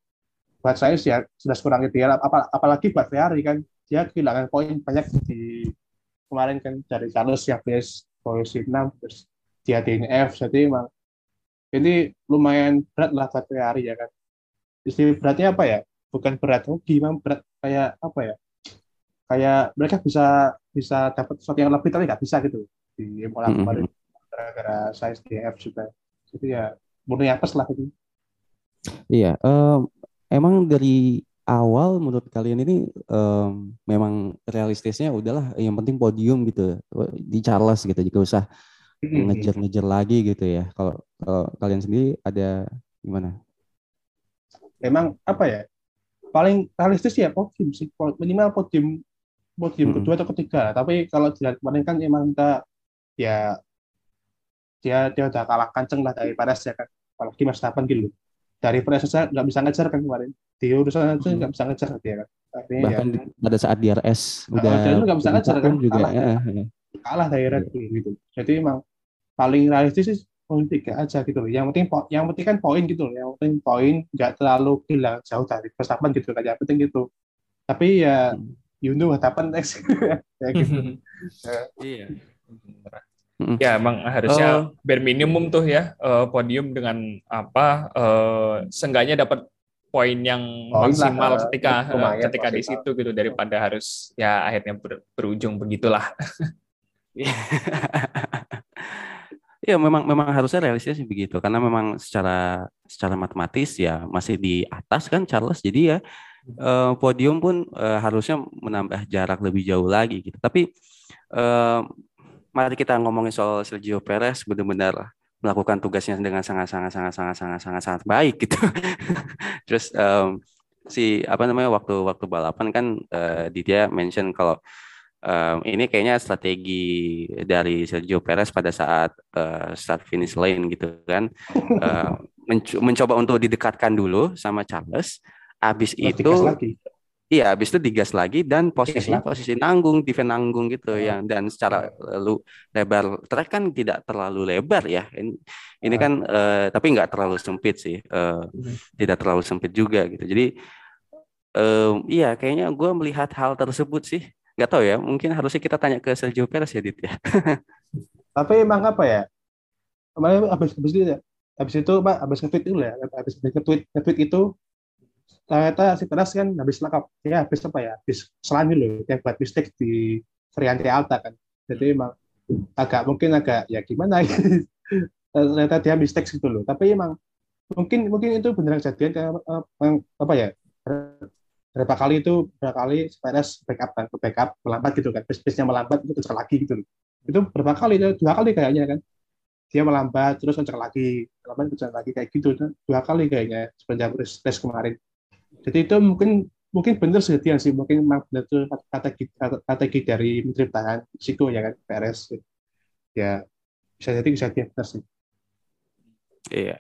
buat saya sih ya sudah kurang ideal Apal apalagi buat Ferrari kan dia kehilangan poin banyak di kemarin kan dari Carlos yang base posisi 6 terus dia DNF jadi emang ini lumayan berat lah buat Ferrari ya kan? Istilah beratnya apa ya? Bukan berat oh gimana berat? Kayak apa ya? Kayak mereka bisa bisa dapat sesuatu yang lebih tapi nggak bisa gitu. Di Imola mm-hmm. kemarin gara-gara size DF juga. Jadi ya murni apes lah itu iya um, emang dari awal menurut kalian ini um, memang realistisnya udahlah yang penting podium gitu di Charles gitu jika usah ngejar-ngejar lagi gitu ya. Kalau kalau kalian sendiri ada gimana? Memang apa ya? Paling realistis ya podium sih. Minimal podium podium hmm. kedua atau ketiga. Tapi kalau dilihat kemarin kan emang kita ya dia dia udah kalah kenceng lah dari Perez ya kan. Apalagi Mas Tapan gitu. dari proses saja nggak bisa ngejar kan kemarin. Di urusan aja nggak bisa ngejar dia kan. Artinya bahkan ya, pada saat di RS udah nggak bisa ngejar kan. juga kalah, ya. kalah dari Red Bull gitu. Jadi emang paling realistis sih poin tiga aja gitu loh. Yang penting yang penting kan poin gitu loh. Yang penting poin nggak terlalu hilang jauh dari Verstappen gitu kan. Yang penting gitu. Tapi ya hmm. you know what happen next. ya gitu. Iya. Ya emang harusnya uh, bare minimum tuh ya uh, podium dengan apa uh, seenggaknya dapat poin yang poin maksimal lah, ketika uh, ketika di situ gitu daripada harus ya akhirnya ber, berujung begitulah. Ya memang memang harusnya realistis begitu karena memang secara secara matematis ya masih di atas kan Charles jadi ya eh, podium pun eh, harusnya menambah jarak lebih jauh lagi gitu. Tapi eh, mari kita ngomongin soal Sergio Perez benar-benar melakukan tugasnya dengan sangat sangat sangat sangat sangat sangat sangat baik gitu. Terus um, si apa namanya waktu waktu balapan kan uh, dia mention kalau um, ini kayaknya strategi dari Sergio Perez pada saat uh, start finish lane gitu kan uh, menc mencoba untuk didekatkan dulu sama Charles habis itu Iya, habis itu digas lagi dan posisinya posisi nanggung, defend nanggung gitu oh. yang dan secara lu lebar trek kan tidak terlalu lebar ya. Ini, ini ah. kan uh, tapi nggak terlalu sempit sih, uh, tidak terlalu sempit juga gitu. Jadi um, iya kayaknya gue melihat hal tersebut sih nggak tahu ya mungkin harusnya kita tanya ke Sergio Perez ya Dit ya. Tapi emang apa ya? Kemarin habis habis itu ya habis itu pak habis nge-tweet ya habis nge-tweet nge-tweet itu ternyata si Perez kan habis lengkap. Ya habis apa ya? Habis selami loh yang buat mistake di variante Alta kan. Jadi emang agak mungkin agak ya gimana ternyata dia mistake gitu loh. Tapi emang mungkin mungkin itu beneran kejadian kayak apa ya berapa kali itu berapa kali Perez backup kan backup melambat gitu kan. Pace-nya melambat itu kencang lagi gitu itu berapa kali dua kali kayaknya kan. Dia melambat terus kencang lagi. Melambat kencang lagi kayak gitu. Dua kali kayaknya sepanjang tes kemarin. Jadi itu mungkin mungkin benar sih sih. Mungkin memang benar itu strategi strategi dari menteri pertahanan situ ya kan Perez. Ya bisa jadi bisa dia benar sih. Iya.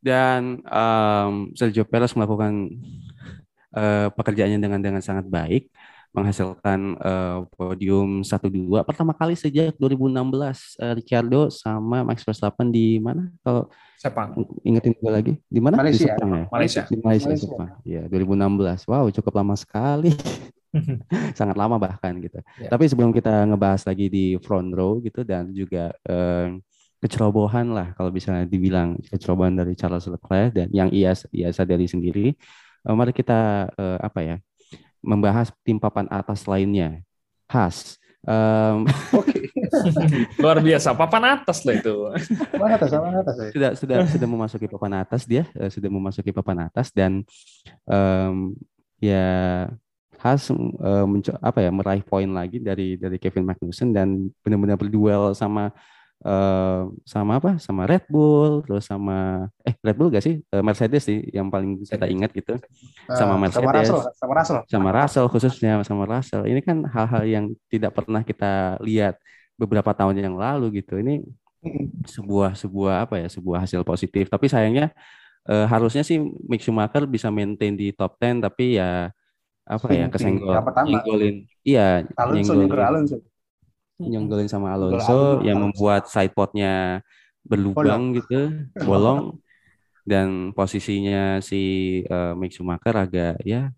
Dan um, Sergio Perez melakukan uh, pekerjaannya dengan dengan sangat baik menghasilkan uh, podium 1-2 pertama kali sejak 2016 uh, Ricardo sama Max Verstappen di mana? Kalau Sepang. ingetin gue lagi. Di mana? Malaysia. Di Sepang, ya? Malaysia. Di Malaysia, Malaysia. Sepang. Ya 2016 wow cukup lama sekali. Sangat lama bahkan gitu. Yeah. tapi sebelum kita ngebahas lagi di front row gitu dan juga uh, kecerobohan lah kalau bisa dibilang kecerobohan dari Charles Leclerc dan yang ia ia sadari sendiri mari kita uh, apa ya membahas tim papan atas lainnya. Has. Um, Oke. Luar biasa, papan atas lah itu. Papan atas, papan atas. Ya. Sudah sudah sudah memasuki papan atas dia, uh, sudah memasuki papan atas dan um, ya Has uh, apa ya meraih poin lagi dari dari Kevin Magnussen dan benar-benar berduel sama uh, sama apa? Sama Red Bull terus sama eh Red Bull gak sih? Uh, Mercedes sih yang paling kita ingat gitu. Uh, sama Mercedes. Sama Russell, sama Russell. Sama Russell khususnya sama Russell. Ini kan hal-hal yang tidak pernah kita lihat beberapa tahun yang lalu gitu. Ini sebuah sebuah apa ya? Sebuah hasil positif. Tapi sayangnya uh, harusnya sih Mick Schumacher bisa maintain di top 10 tapi ya apa ya kesenggol nyenggolin iya nyenggolin Alonso nyonggolin sama Alonso yang membuat sidepodnya berlubang bolong. gitu, bolong dan posisinya si uh, Mick Schumacher agak ya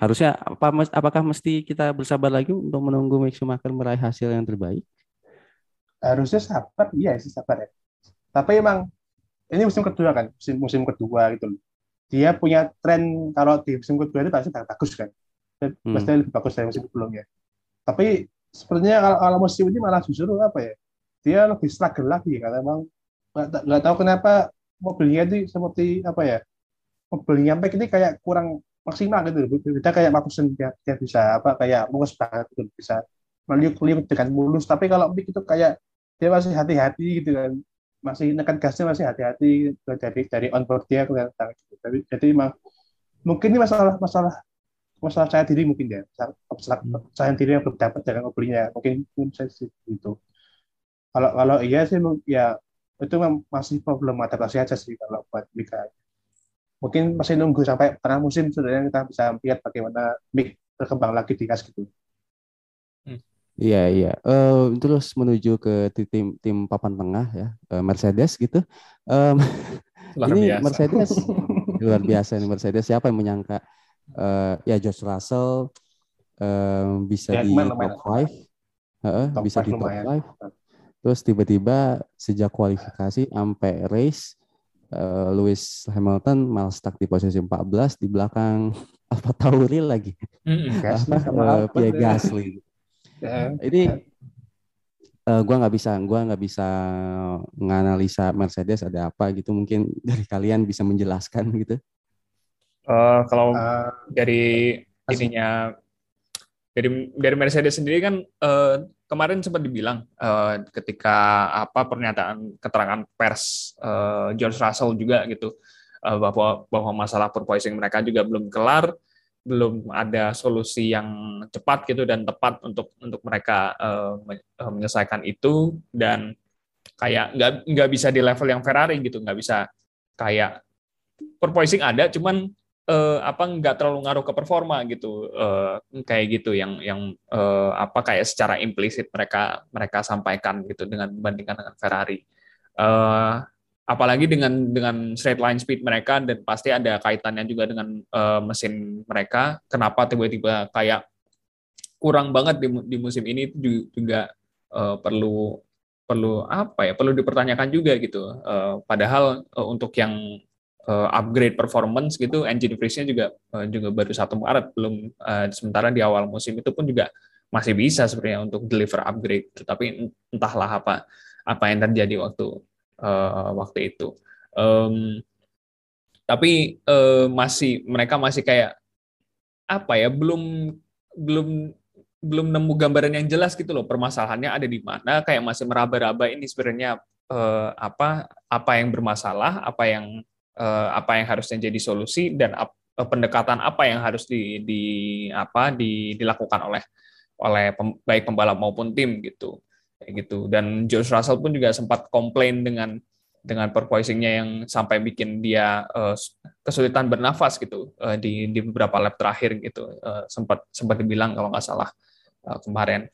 harusnya apa apakah mesti kita bersabar lagi untuk menunggu Mick Schumacher meraih hasil yang terbaik? Harusnya sabar, iya sih sabar ya. Tapi emang ini musim kedua kan, musim musim kedua gitu Dia punya tren kalau di musim kedua itu pasti bagus kan. Pasti hmm. lebih bagus dari musim sebelumnya. Tapi sepertinya kalau, kalau musim ini malah justru apa ya? Dia lebih struggle lagi karena memang nggak tahu kenapa mobilnya itu seperti apa ya? Mobilnya sampai ini kayak kurang maksimal gitu beda kayak Magnussen dia, dia bisa apa kayak mulus banget gitu bisa meliuk-liuk dengan mulus. Tapi kalau Mick itu kayak dia masih hati-hati gitu kan. Masih nekan gasnya masih hati-hati. Dari dari onboard dia kelihatan gitu. Tapi, jadi memang mungkin ini masalah masalah masalah saya diri mungkin ya masalah saya diri yang belum dapat dengan mobilnya mungkin mungkin saya itu kalau kalau iya sih ya itu masih problem adaptasi aja sih kalau buat Mika mungkin masih nunggu sampai tengah musim sebenarnya kita bisa lihat bagaimana Mick berkembang lagi di kas gitu. Hmm. Iya iya. Uh, terus menuju ke tim tim papan tengah ya uh, Mercedes gitu. Um, ini biasa. Mercedes luar biasa ini Mercedes. Siapa yang menyangka uh, ya George Russell uh, bisa ya, di top five, uh, bisa di top five. Terus tiba-tiba sejak kualifikasi sampai race uh, Lewis Hamilton malah stuck di posisi 14 di belakang Alfa Tauri lagi. Mm -hmm. uh, Pierre Gasly. Yeah. Ini uh, gua nggak bisa gua nggak bisa menganalisa Mercedes ada apa gitu mungkin dari kalian bisa menjelaskan gitu. Uh, kalau uh, dari ininya dari dari Mercedes sendiri kan uh, kemarin sempat dibilang uh, ketika apa pernyataan keterangan pers uh, George Russell juga gitu uh, bahwa bahwa masalah porpoising mereka juga belum kelar belum ada solusi yang cepat gitu dan tepat untuk untuk mereka uh, menyelesaikan itu dan kayak nggak nggak bisa di level yang Ferrari gitu nggak bisa kayak porpoising ada cuman uh, apa nggak terlalu ngaruh ke performa gitu uh, kayak gitu yang yang uh, apa kayak secara implisit mereka mereka sampaikan gitu dengan bandingkan dengan Ferrari. Uh, apalagi dengan dengan straight line speed mereka dan pasti ada kaitannya juga dengan uh, mesin mereka. Kenapa tiba-tiba kayak kurang banget di, di musim ini juga uh, perlu perlu apa ya perlu dipertanyakan juga gitu. Uh, padahal uh, untuk yang uh, upgrade performance gitu engine freeze-nya juga uh, juga baru satu Maret belum uh, sementara di awal musim itu pun juga masih bisa sebenarnya untuk deliver upgrade tapi entahlah apa apa yang terjadi waktu uh, waktu itu. Um, tapi uh, masih mereka masih kayak apa ya belum belum belum nemu gambaran yang jelas gitu loh permasalahannya ada di mana kayak masih meraba-raba ini sebenarnya uh, apa apa yang bermasalah apa yang apa yang harusnya jadi solusi dan uh, pendekatan apa yang harus di, di apa di, dilakukan oleh oleh pem, baik pembalap maupun tim gitu. Kayak gitu. Dan George Russell pun juga sempat komplain dengan dengan perpoisingnya yang sampai bikin dia uh, kesulitan bernafas gitu. Uh, di di beberapa lap terakhir gitu. Uh, sempat sempat dibilang kalau nggak salah uh, kemarin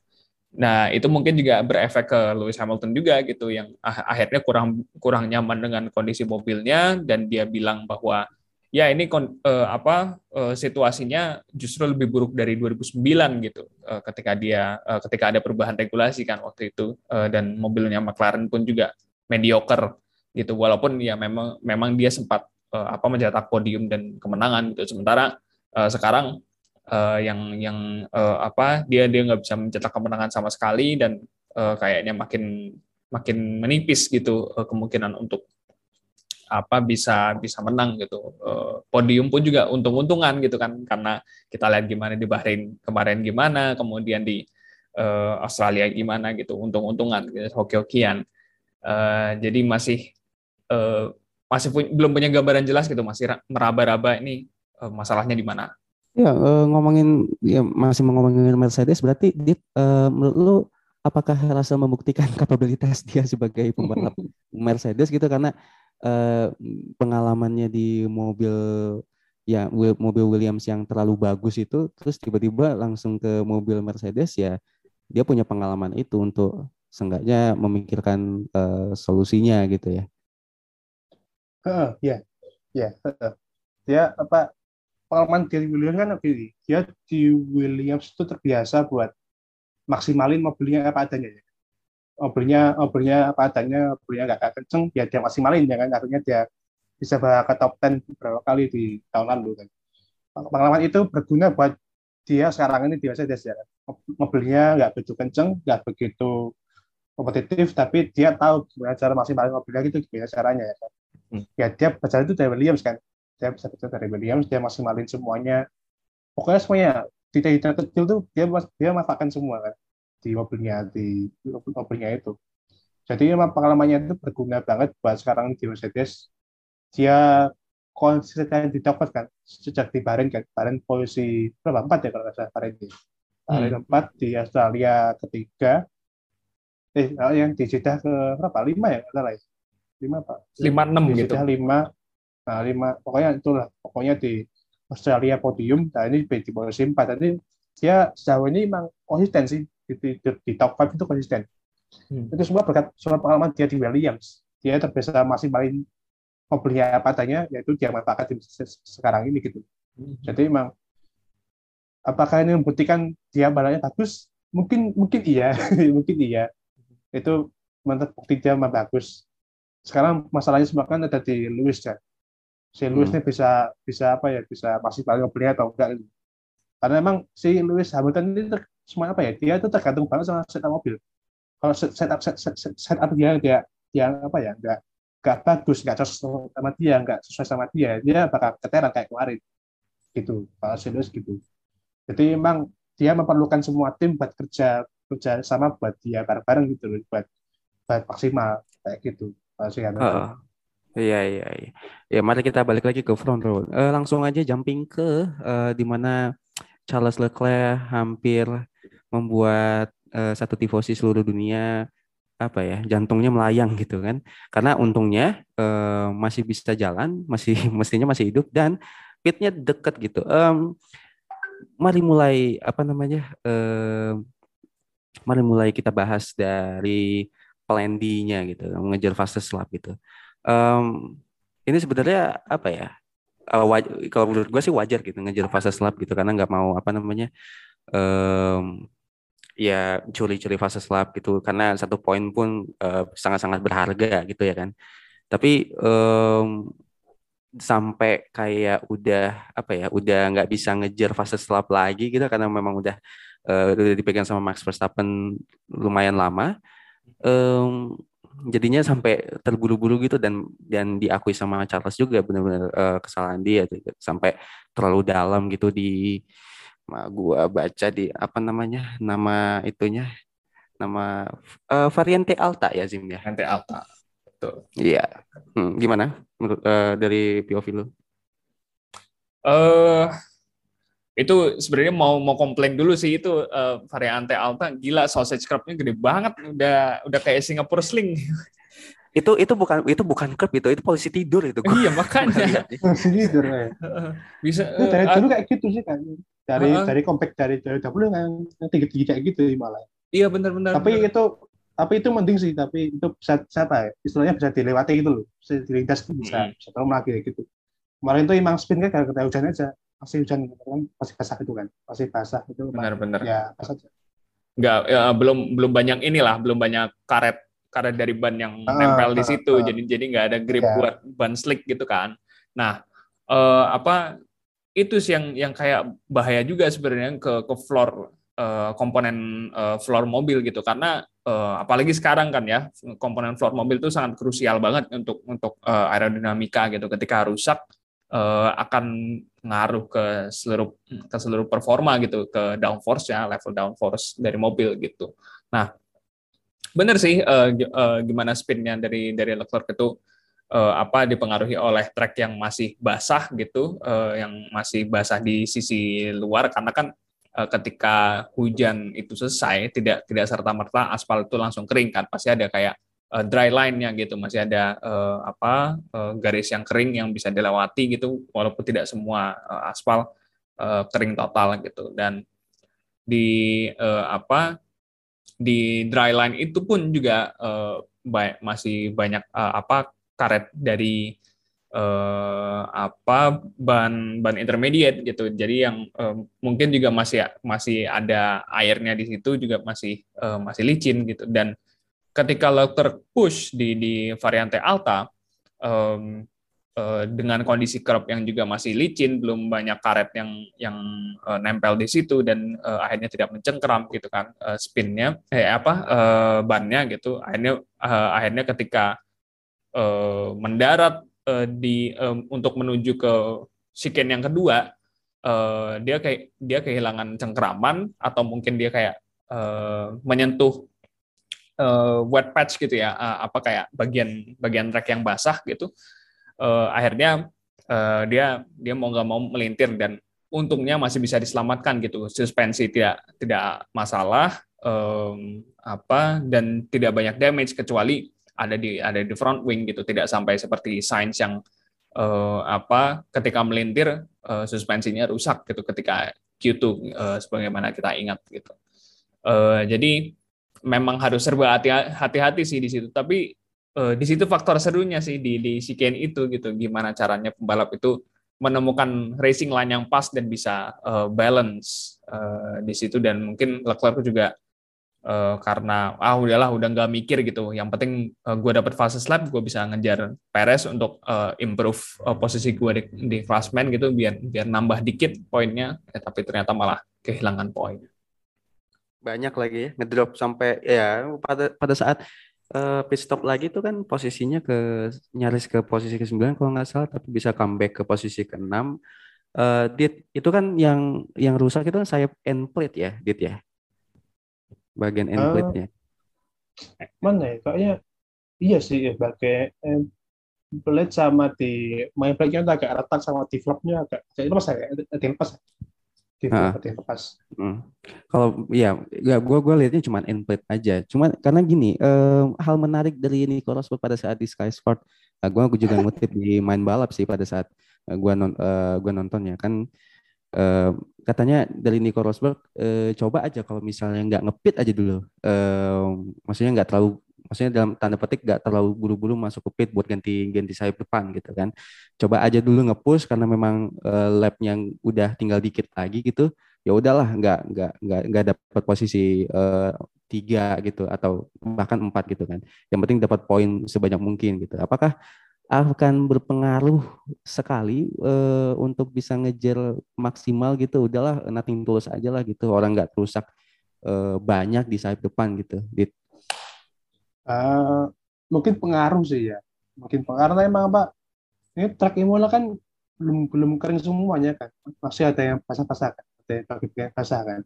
Nah, itu mungkin juga berefek ke Lewis Hamilton juga gitu yang akhirnya kurang kurang nyaman dengan kondisi mobilnya dan dia bilang bahwa ya ini uh, apa uh, situasinya justru lebih buruk dari 2009 gitu uh, ketika dia uh, ketika ada perubahan regulasi kan waktu itu uh, dan mobilnya McLaren pun juga mediocre gitu. Walaupun ya memang memang dia sempat uh, apa mencetak podium dan kemenangan gitu. Sementara uh, sekarang uh, yang yang uh, apa dia dia nggak bisa mencetak kemenangan sama sekali dan uh, kayaknya makin makin menipis gitu uh, kemungkinan untuk apa bisa bisa menang gitu. Podium pun juga untung-untungan gitu kan karena kita lihat gimana di Bahrain kemarin gimana kemudian di uh, Australia gimana gitu untung-untungan gitu, hoki-hokian. Uh, jadi masih uh, masih punya, belum punya gambaran jelas gitu masih meraba-raba ini uh, masalahnya di mana Ya, uh, ngomongin ya masih ngomongin Mercedes berarti Dit uh, menurut lu apakah Russell membuktikan kapabilitas dia sebagai pembalap Mercedes gitu karena uh, pengalamannya di mobil ya mobil Williams yang terlalu bagus itu terus tiba-tiba langsung ke mobil Mercedes ya dia punya pengalaman itu untuk seenggaknya memikirkan uh, solusinya gitu ya. Uh, ya, ya, uh, ya apa pengalaman dari Williams kan begini, dia di Williams itu terbiasa buat maksimalin mobilnya apa adanya ya. Mobilnya mobilnya apa adanya, mobilnya nggak kenceng, ya dia maksimalin ya kan, akhirnya dia bisa bawa ke top 10 beberapa kali di tahun lalu kan. Pengalaman itu berguna buat dia sekarang ini di Mercedes ya. Mobilnya nggak begitu kenceng, nggak begitu kompetitif, tapi dia tahu gimana cara maksimalin mobilnya gitu, gimana caranya ya kan. Hmm. Ya dia belajar itu dari Williams kan dia bisa baca dari Williams dia maksimalin semuanya. Pokoknya semuanya detail-detail kecil tuh dia dia manfaatkan semua kan di mobilnya di mobilnya itu. Jadi emang pengalamannya itu berguna banget buat sekarang di Mercedes. Dia konsisten di top kan sejak di Bahrain kan. Bahrain posisi berapa? Empat ya kalau nggak salah Bahrain di Bahrain hmm. empat di Australia ketiga. Eh yang di Jeddah ke berapa? Lima ya? Salah ya? Lima pak lima enam gitu. Lima nah lima pokoknya itulah pokoknya di Australia podium nah ini di posisi empat. Tadi dia sejauh ini memang konsisten sih di, di, di, di top 5 itu konsisten. Hmm. itu semua berkat soal pengalaman dia di Williams. Dia terbiasa masih paling membeli apa adanya yaitu dia manfaatkan di sekarang ini gitu. Hmm. jadi memang apakah ini membuktikan dia balanya bagus? Mungkin mungkin iya mungkin iya. Itu mantap bukti dia bagus. Sekarang masalahnya semua kan ada di Lewis ya si Lewis hmm. ini bisa bisa apa ya bisa masih paling beli atau enggak gitu. karena memang si Lewis Hamilton ini ter, semua apa ya dia itu tergantung banget sama setup mobil. Kalau setup set, set, set, setup dia dia yang apa ya enggak enggak bagus enggak cocok sama dia enggak sesuai sama dia dia bakal keteran kayak kemarin. Gitu kalau si Lewis gitu. Jadi memang dia memerlukan semua tim buat kerja kerja sama buat dia bareng-bareng gitu loh buat buat maksimal kayak gitu sih uh, Iya, iya, iya. Ya, mari kita balik lagi ke front row. Uh, langsung aja jumping ke uh, di mana Charles Leclerc hampir membuat uh, satu tifosi seluruh dunia apa ya jantungnya melayang gitu kan karena untungnya uh, masih bisa jalan masih mestinya masih hidup dan pitnya deket gitu um, mari mulai apa namanya uh, mari mulai kita bahas dari plan D-nya gitu mengejar fastest lap gitu um, ini sebenarnya apa ya? Uh, kalau menurut gue sih wajar gitu ngejar fase slap gitu karena nggak mau apa namanya um, ya curi-curi fase slap gitu karena satu poin pun sangat sangat-sangat berharga gitu ya kan. Tapi um, sampai kayak udah apa ya udah nggak bisa ngejar fase slap lagi gitu karena memang udah uh, udah dipegang sama Max Verstappen lumayan lama. Um, jadinya sampai terburu-buru gitu dan dan diakui sama Charles juga benar-benar uh, kesalahan dia gitu. sampai terlalu dalam gitu di gua baca di apa namanya nama itunya nama uh, variante alta ya Zim ya variante alta betul iya hmm, gimana menurut uh, dari POV lu? Uh, itu sebenarnya mau mau komplain dulu sih itu uh, variante alta gila sausage crabnya gede banget. Udah udah kayak Singapore sling. Itu itu bukan itu bukan crab itu itu polisi tidur itu. Iya makanya. Polisi tidur ya. bisa uh, dari dulu kayak gitu sih kan. Dari uh, dari compact dari dari dahulu yang tinggi tinggi kayak gitu malah. Iya benar-benar tapi bener. itu tapi itu mending sih tapi itu bisa siapa ya istilahnya bisa dilewati gitu loh. Bisa dilintas bisa hmm. bisa terus lagi gitu. Kemarin itu emang spin kan gara-gara hujan aja masih hujan kan? Masih basah itu kan? Masih basah itu benar-benar. Ya pas aja. Nggak ya, belum belum banyak inilah belum banyak karet karet dari ban yang ah, nempel di situ. ah, jadi jadi nggak ada grip ya. buat ban slick gitu kan? Nah eh, apa itu sih yang yang kayak bahaya juga sebenarnya ke ke floor eh, komponen eh, floor mobil gitu. Karena apalagi sekarang kan ya komponen floor mobil itu sangat krusial banget untuk untuk aerodinamika gitu. Ketika rusak uh, akan ngaruh ke seluruh ke seluruh performa gitu ke downforce ya level downforce dari mobil gitu. Nah benar sih uh, uh, gimana spinnya dari dari Leclerc itu uh, apa dipengaruhi oleh track yang masih basah gitu uh, yang masih basah di sisi luar karena kan ketika hujan itu selesai tidak tidak serta merta aspal itu langsung kering kan pasti ada kayak uh, dry line-nya gitu. Masih ada uh, apa uh, garis yang kering yang bisa dilewati gitu walaupun tidak semua uh, aspal uh, kering total gitu. Dan di uh, apa di dry line itu pun juga uh, ba masih banyak uh, apa karet dari uh, apa ban ban intermediate gitu. Jadi yang uh, mungkin juga masih masih ada airnya di situ juga masih uh, masih licin gitu. Dan ketika Leclerc push di di variante Alta um, uh, dengan kondisi curb yang juga masih licin, belum banyak karet yang yang uh, nempel di situ dan uh, akhirnya tidak mencengkeram gitu kan uh, spinnya, eh apa uh, bannya gitu. Akhirnya uh, akhirnya ketika uh, mendarat uh, di um, untuk menuju ke siken yang kedua, uh, dia kayak dia kehilangan cengkeraman atau mungkin dia kayak uh, menyentuh uh, wet patch gitu ya, uh, apa kayak bagian bagian track yang basah gitu. Uh, akhirnya uh, dia dia mau nggak mau melintir dan untungnya masih bisa diselamatkan gitu. Suspensi tidak tidak masalah um, apa dan tidak banyak damage kecuali ada di ada di front wing gitu. Tidak sampai seperti Sainz yang uh, apa ketika melintir uh, suspensinya rusak gitu ketika Q2 uh, sebagaimana kita ingat gitu. Uh, jadi memang harus serba hati-hati sih di situ. Tapi uh, di situ faktor serunya sih di di itu gitu. Gimana caranya pembalap itu menemukan racing line yang pas dan bisa uh, balance uh, di situ dan mungkin Leclerc juga uh, karena ah udahlah udah nggak mikir gitu. Yang penting uh, gue dapet fase lap, gue bisa ngejar Perez untuk uh, improve uh, posisi gue di, di klasmen gitu biar biar nambah dikit poinnya. Eh, tapi ternyata malah kehilangan poin banyak lagi ya ngedrop sampai ya pada pada saat uh, pit stop lagi tuh kan posisinya ke nyaris ke posisi ke-9 kalau nggak salah tapi bisa comeback ke posisi ke-6 uh, dit itu kan yang yang rusak itu kan sayap end plate ya dit ya? Bagian end plate-nya. uh, mana ya? Kayaknya iya sih ya pakai end plate sama di main plate-nya agak retak sama di flap-nya agak jadi lepas ya ada lepas ya gitu uh, lepas. Hmm. Kalau ya, ya gue gue lihatnya cuma input aja. Cuma karena gini, um, hal menarik dari Nico Rosberg pada saat di Sky Sport, uh, gue juga ngutip di main balap sih pada saat uh, gue non, uh, gua nontonnya kan. Uh, katanya dari Nico Rosberg uh, coba aja kalau misalnya nggak ngepit aja dulu, uh, maksudnya nggak terlalu maksudnya dalam tanda petik gak terlalu buru-buru masuk ke pit buat ganti ganti sayap depan gitu kan. Coba aja dulu ngepush karena memang uh, lapnya udah tinggal dikit lagi gitu ya udahlah nggak nggak nggak nggak dapat posisi uh, tiga gitu atau bahkan empat gitu kan. Yang penting dapat poin sebanyak mungkin gitu. Apakah akan berpengaruh sekali uh, untuk bisa ngejar maksimal gitu? Udahlah nothing tulus aja lah gitu. Orang nggak rusak banyak di sayap depan gitu. Di Uh, mungkin pengaruh sih ya. Mungkin pengaruh emang apa? Ini track Imola kan belum belum kering semuanya kan. Masih ada yang basah-basah kan. Ada yang bagian basah kan.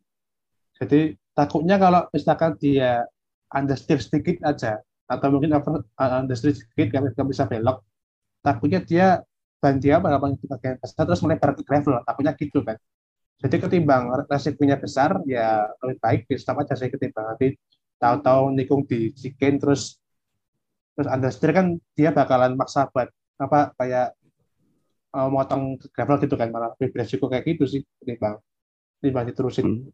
Jadi takutnya kalau misalkan dia understeer sedikit aja atau mungkin over understeer sedikit nggak bisa belok takutnya dia ban dia pada di bagian basah terus melebar ke gravel takutnya gitu kan jadi ketimbang resikonya besar ya lebih baik di stop aja saya ketimbang nanti tahu-tahu nikung di chicken terus terus understeer kan dia bakalan maksa buat apa kayak uh, motong gravel gitu kan malah lebih beresiko kayak gitu sih bang ini bang diterusin hmm.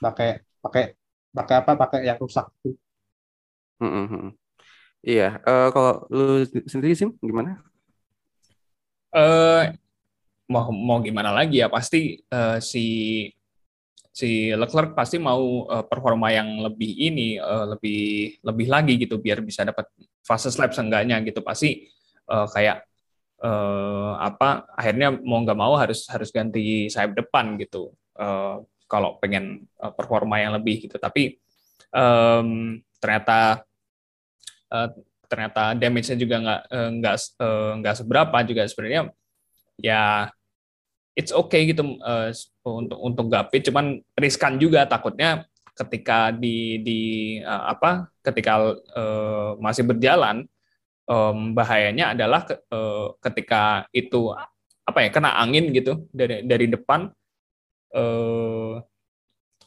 pakai pakai pakai apa pakai yang rusak itu hmm, hmm, hmm. iya uh, kalau lu sendiri sih gimana uh, mau mau gimana lagi ya pasti uh, si si Leclerc pasti mau uh, performa yang lebih ini uh, lebih lebih lagi gitu biar bisa dapat fase lap seenggaknya gitu. Pasti uh, kayak uh, apa akhirnya mau nggak mau harus harus ganti sayap depan gitu. Uh, kalau pengen uh, performa yang lebih gitu. Tapi um, ternyata uh, ternyata damage-nya juga nggak nggak uh, nggak seberapa juga sebenarnya. Ya it's okay gitu uh, untuk untuk gapit cuman riskan juga takutnya ketika di di uh, apa ketika uh, masih berjalan um, bahayanya adalah ke, uh, ketika itu apa ya kena angin gitu dari dari depan uh,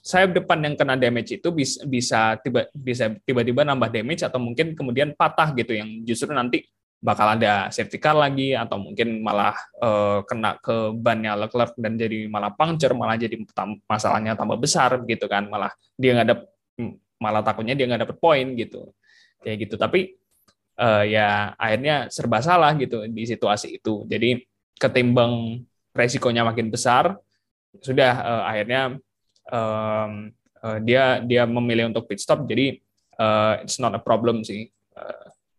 sayap depan yang kena damage itu bisa bisa tiba bisa tiba-tiba nambah damage atau mungkin kemudian patah gitu yang justru nanti bakal ada safety car lagi atau mungkin malah uh, kena ke bannya Leclerc dan jadi malah puncture malah jadi masalahnya tambah besar gitu kan. Malah dia nggak dapet malah takutnya dia nggak dapet poin gitu. Kayak gitu. Tapi uh, ya akhirnya serba salah gitu di situasi itu. Jadi ketimbang resikonya makin besar sudah uh, akhirnya um, uh, dia dia memilih untuk pit stop. Jadi uh, it's not a problem sih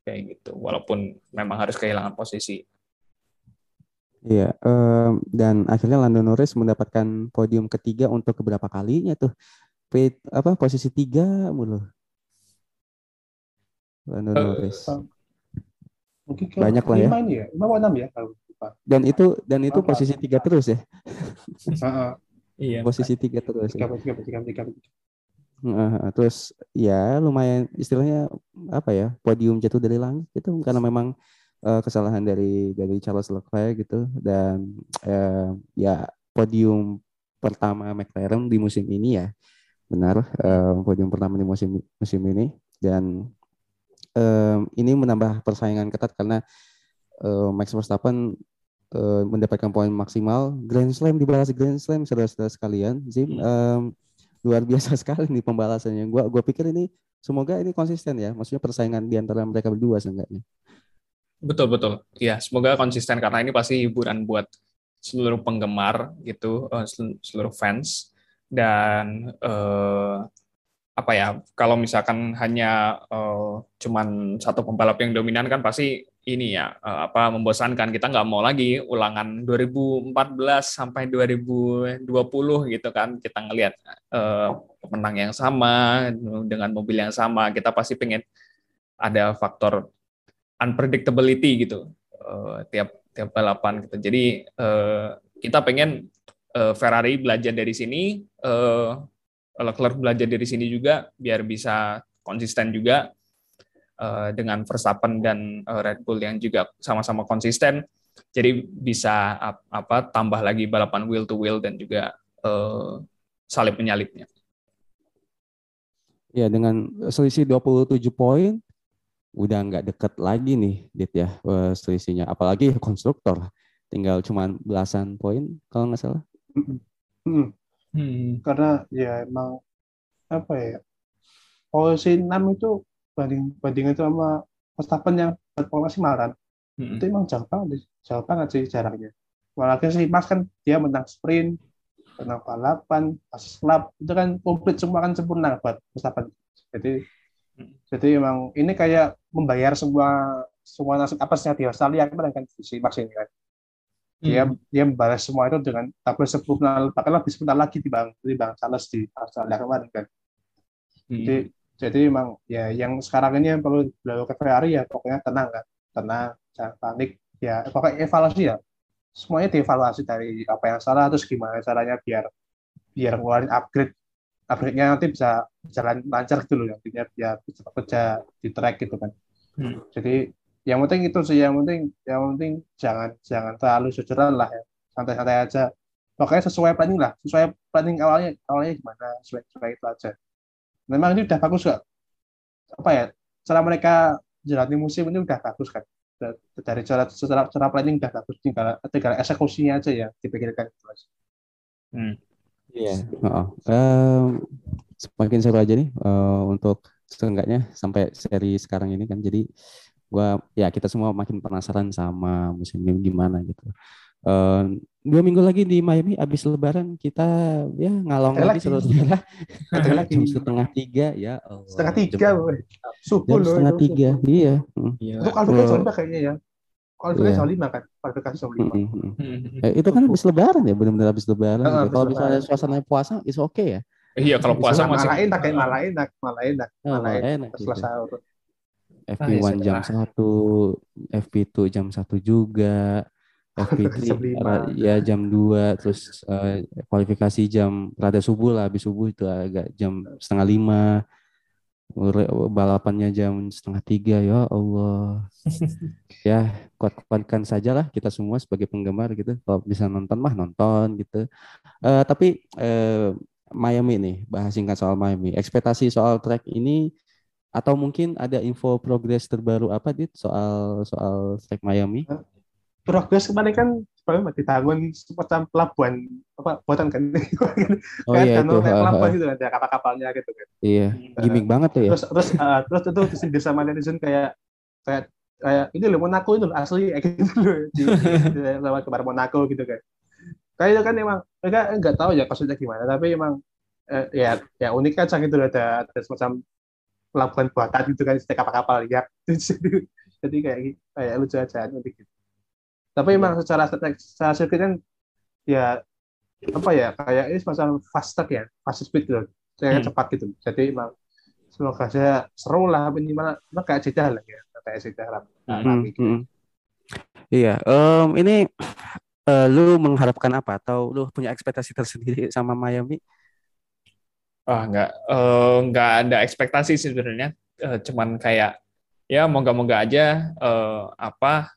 kayak gitu walaupun memang harus kehilangan posisi Iya, um, dan akhirnya Lando Norris mendapatkan podium ketiga untuk keberapa kalinya tuh? Pit, apa posisi tiga mulu. Lando uh, Norris. Mungkin banyak lah ya. ya. Lima enam ya Dan itu dan itu posisi tiga terus ya. iya. Posisi tiga terus. Tiga, ya. tiga, tiga, tiga, tiga. Uh, terus ya lumayan istilahnya apa ya podium jatuh dari langit itu karena memang uh, kesalahan dari dari Charles Leclerc gitu dan uh, ya podium pertama McLaren di musim ini ya benar uh, podium pertama di musim musim ini dan uh, ini menambah persaingan ketat karena uh, Max Verstappen uh, mendapatkan poin maksimal. Grand Slam dibalas Grand Slam saudara-saudara sekalian. Zim um, luar biasa sekali nih pembalasannya. Gua gua pikir ini semoga ini konsisten ya. Maksudnya persaingan di antara mereka berdua seenggaknya. Betul betul. Ya, semoga konsisten karena ini pasti hiburan buat seluruh penggemar gitu, uh, seluruh fans dan uh, apa ya kalau misalkan hanya uh, cuman satu pembalap yang dominan kan pasti ini ya uh, apa membosankan. Kita nggak mau lagi ulangan 2014 sampai 2020 gitu kan. Kita ngelihat uh, pemenang yang sama dengan mobil yang sama kita pasti pengen ada faktor unpredictability gitu uh, tiap tiap balapan gitu. Jadi uh, kita pengen Ferrari belajar dari sini uh, Leclerc belajar dari sini juga biar bisa konsisten juga uh, dengan Verstappen dan uh, Red Bull yang juga sama-sama konsisten. Jadi bisa apa tambah lagi balapan wheel to wheel dan juga uh, salib menyalipnya. Ya dengan selisih 27 poin udah nggak deket lagi nih Dit ya selisihnya apalagi konstruktor tinggal cuman belasan poin kalau nggak salah. Hmm. Hmm. Karena ya emang apa ya posisi 6 itu banding bandingan sama Verstappen yang maksimal kan hmm. itu emang jauh banget jauh banget sih jaraknya walaupun sih Mas kan dia menang sprint menang balapan pas lap itu kan komplit semua kan sempurna buat Verstappen jadi hmm. jadi emang ini kayak membayar semua semua nasib apesnya di Australia kemarin kan si Max ini kan dia hmm. dia membalas semua itu dengan tabel sempurna bahkan lebih sempurna lagi di bang di bang Charles di Australia kemarin kan hmm. jadi jadi memang ya yang sekarang ini yang perlu dilakukan Ferrari ya pokoknya tenang kan tenang jangan panik ya pokoknya evaluasi ya semuanya dievaluasi dari apa yang salah terus gimana caranya biar biar ngeluarin upgrade upgrade-nya nanti bisa jalan lancar gitu loh nantinya biar bisa kerja di track gitu kan hmm. jadi yang penting itu sih yang penting yang penting jangan jangan terlalu sujuran lah ya. Santai-santai aja. Pokoknya sesuai planning lah. Sesuai planning awalnya awalnya gimana sesuai, sesuai itu aja. Memang ini udah bagus gak apa ya cara mereka jalani musim ini udah bagus kan. Dari cara secara, cara planning udah bagus. Tinggal tinggal eksekusinya aja ya dipikirkan itu aja. Hmm. Iya. Oh, um, semakin seru aja nih uh, untuk seenggaknya sampai seri sekarang ini kan. Jadi gua ya kita semua makin penasaran sama musim ini gimana gitu. Uh, dua minggu lagi di Miami abis Lebaran kita ya ngalong lagi, saudara lagi. Jam setengah tiga ya Allah. setengah tiga subuh jam setengah tiga iya. Iya. Itu kualifikasi jam lima kayaknya ya. Kualifikasi jam lima kan? Kualifikasi jam lima eh, itu kan abis Lebaran ya? Benar-benar abis Lebaran uh, kalau misalnya suasana puasa is oke okay ya? Iya kalau puasa masih malah enak malah enak malah enak malah enak, setelah sahur FP1 ah, ya jam satu, FP2 jam satu juga, FP3 ya jam 2, terus uh, kualifikasi jam rada subuh lah, habis subuh itu agak jam setengah lima, balapannya jam setengah tiga, ya Allah. ya kuat-kuatkan saja lah kita semua sebagai penggemar gitu, kalau bisa nonton mah nonton gitu. Uh, tapi uh, Miami nih, bahas singkat soal Miami. Ekspektasi soal track ini atau mungkin ada info progres terbaru apa dit? Soal soal track Miami? Progres kemarin kan sebenarnya dibangun semacam pelabuhan apa buatan kan? Oh, kan iya, itu. pelabuhan gitu ada kapal-kapalnya gitu kan. Iya gimmick uh, banget tuh ya. Terus terus uh, terus itu disindir sama netizen kayak kayak kayak ini loh Monaco itu asli kayak gitu loh di, di, lewat kebar Monaco gitu kan. Kayak itu kan emang mereka nggak tahu ya maksudnya gimana tapi emang eh, ya ya unik kan gitu ada ada semacam pelabuhan buatan gitu kan setiap kapal-kapal ya jadi, jadi kayak kayak lucu aja nanti gitu tapi memang secara secara sirkuit kan ya apa ya kayak ini semacam fast track ya fast speed gitu kayak hmm. cepat gitu jadi emang semoga saja seru lah minimal emang kayak jeda lah ya kayak jeda lah hmm. gitu. hmm. iya um, ini uh, lu mengharapkan apa atau lu punya ekspektasi tersendiri sama Miami ah nggak uh, nggak ada ekspektasi sih sebenarnya. Uh, cuman kayak ya moga-moga aja uh, apa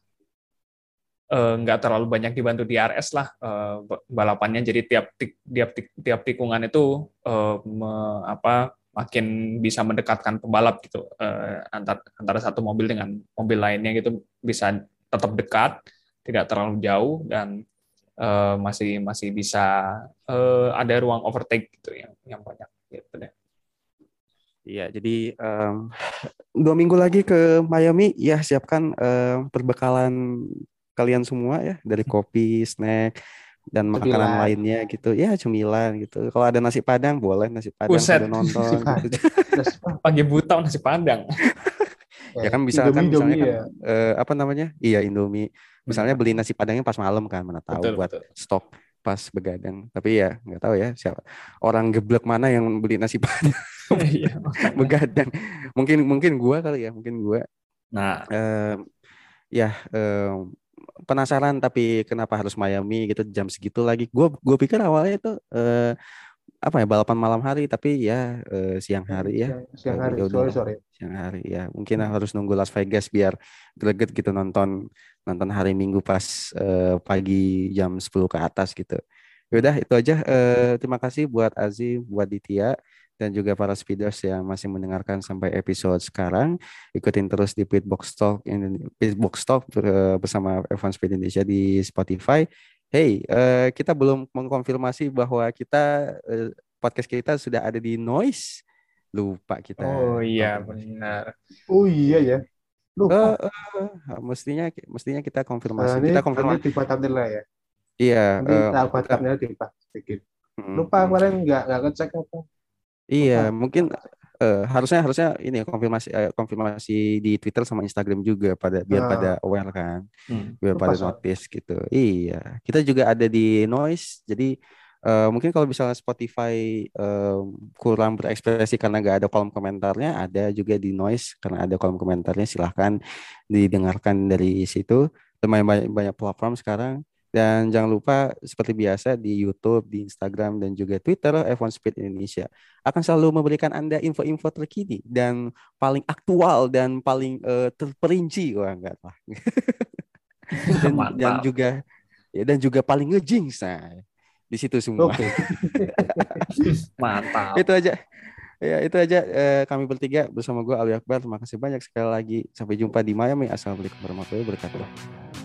nggak uh, terlalu banyak dibantu di RS lah. Uh, balapannya jadi tiap tiap tiap tikungan itu uh, me, apa makin bisa mendekatkan pembalap gitu. Uh, antar antara satu mobil dengan mobil lainnya gitu bisa tetap dekat tidak terlalu jauh dan uh, masih masih bisa uh, ada ruang overtake gitu yang yang banyak gitu deh. Iya, jadi um, dua minggu lagi ke Miami, ya siapkan um, perbekalan kalian semua ya dari hmm. kopi, snack, dan cemilan. makanan lainnya gitu. Ya cemilan gitu. Kalau ada nasi padang boleh nasi padang Buset. nonton. gitu. Pagi buta nasi padang. ya kan bisa kan misalnya kan ya. uh, apa namanya? Iya Indomie. Misalnya beli nasi padangnya pas malam kan, mana tahu betul, buat betul. stok pas begadang. Tapi ya nggak tahu ya siapa orang geblek mana yang beli nasi padang iya, begadang. Mungkin mungkin gua kali ya, mungkin gua. Nah, uh, ya uh, penasaran tapi kenapa harus Miami gitu jam segitu lagi. Gua gue pikir awalnya itu uh, apa ya balapan malam hari tapi ya uh, siang hari ya siang, siang hari sore sore siang hari ya mungkin harus nunggu Las Vegas biar greget gitu nonton nonton hari Minggu pas uh, pagi jam 10 ke atas gitu. Yaudah itu aja. Uh, terima kasih buat Azi, buat Ditya dan juga para speeders yang masih mendengarkan sampai episode sekarang. Ikutin terus di Pitbox Talk in Pitbox Talk uh, bersama F1 Speed Indonesia di Spotify. Hey, uh, kita belum mengkonfirmasi bahwa kita uh, podcast kita sudah ada di Noise. Lupa kita. Oh iya benar. Oh iya ya. Lupa. Uh, uh, mestinya mestinya kita konfirmasi. Nah, kita konfirmasi di thumbnail ya. Iya. Nanti uh, tahu thumbnail di sedikit. Hmm. Lupa kemarin nggak nggak ngecek apa. Iya, Lupa. mungkin uh, harusnya harusnya ini konfirmasi uh, konfirmasi di Twitter sama Instagram juga pada biar uh. pada aware kan. Hmm. Biar Lupa pada notice gitu. Iya. Kita juga ada di Noise. Jadi Uh, mungkin kalau misalnya Spotify uh, kurang berekspresi karena nggak ada kolom komentarnya, ada juga di Noise karena ada kolom komentarnya. Silahkan didengarkan dari situ. Lumayan banyak, banyak platform sekarang. Dan jangan lupa seperti biasa di YouTube, di Instagram, dan juga Twitter F1 Speed Indonesia akan selalu memberikan Anda info-info terkini dan paling aktual dan paling uh, terperinci. Wah, enggak lah. dan, dan juga ya, dan juga paling ngejinx. Nah, di situ semua. Oke. Okay. Mantap. itu aja. Ya, itu aja eh, kami bertiga bersama gue Ali Akbar. Terima kasih banyak sekali lagi. Sampai jumpa di Miami. Assalamualaikum warahmatullahi wabarakatuh.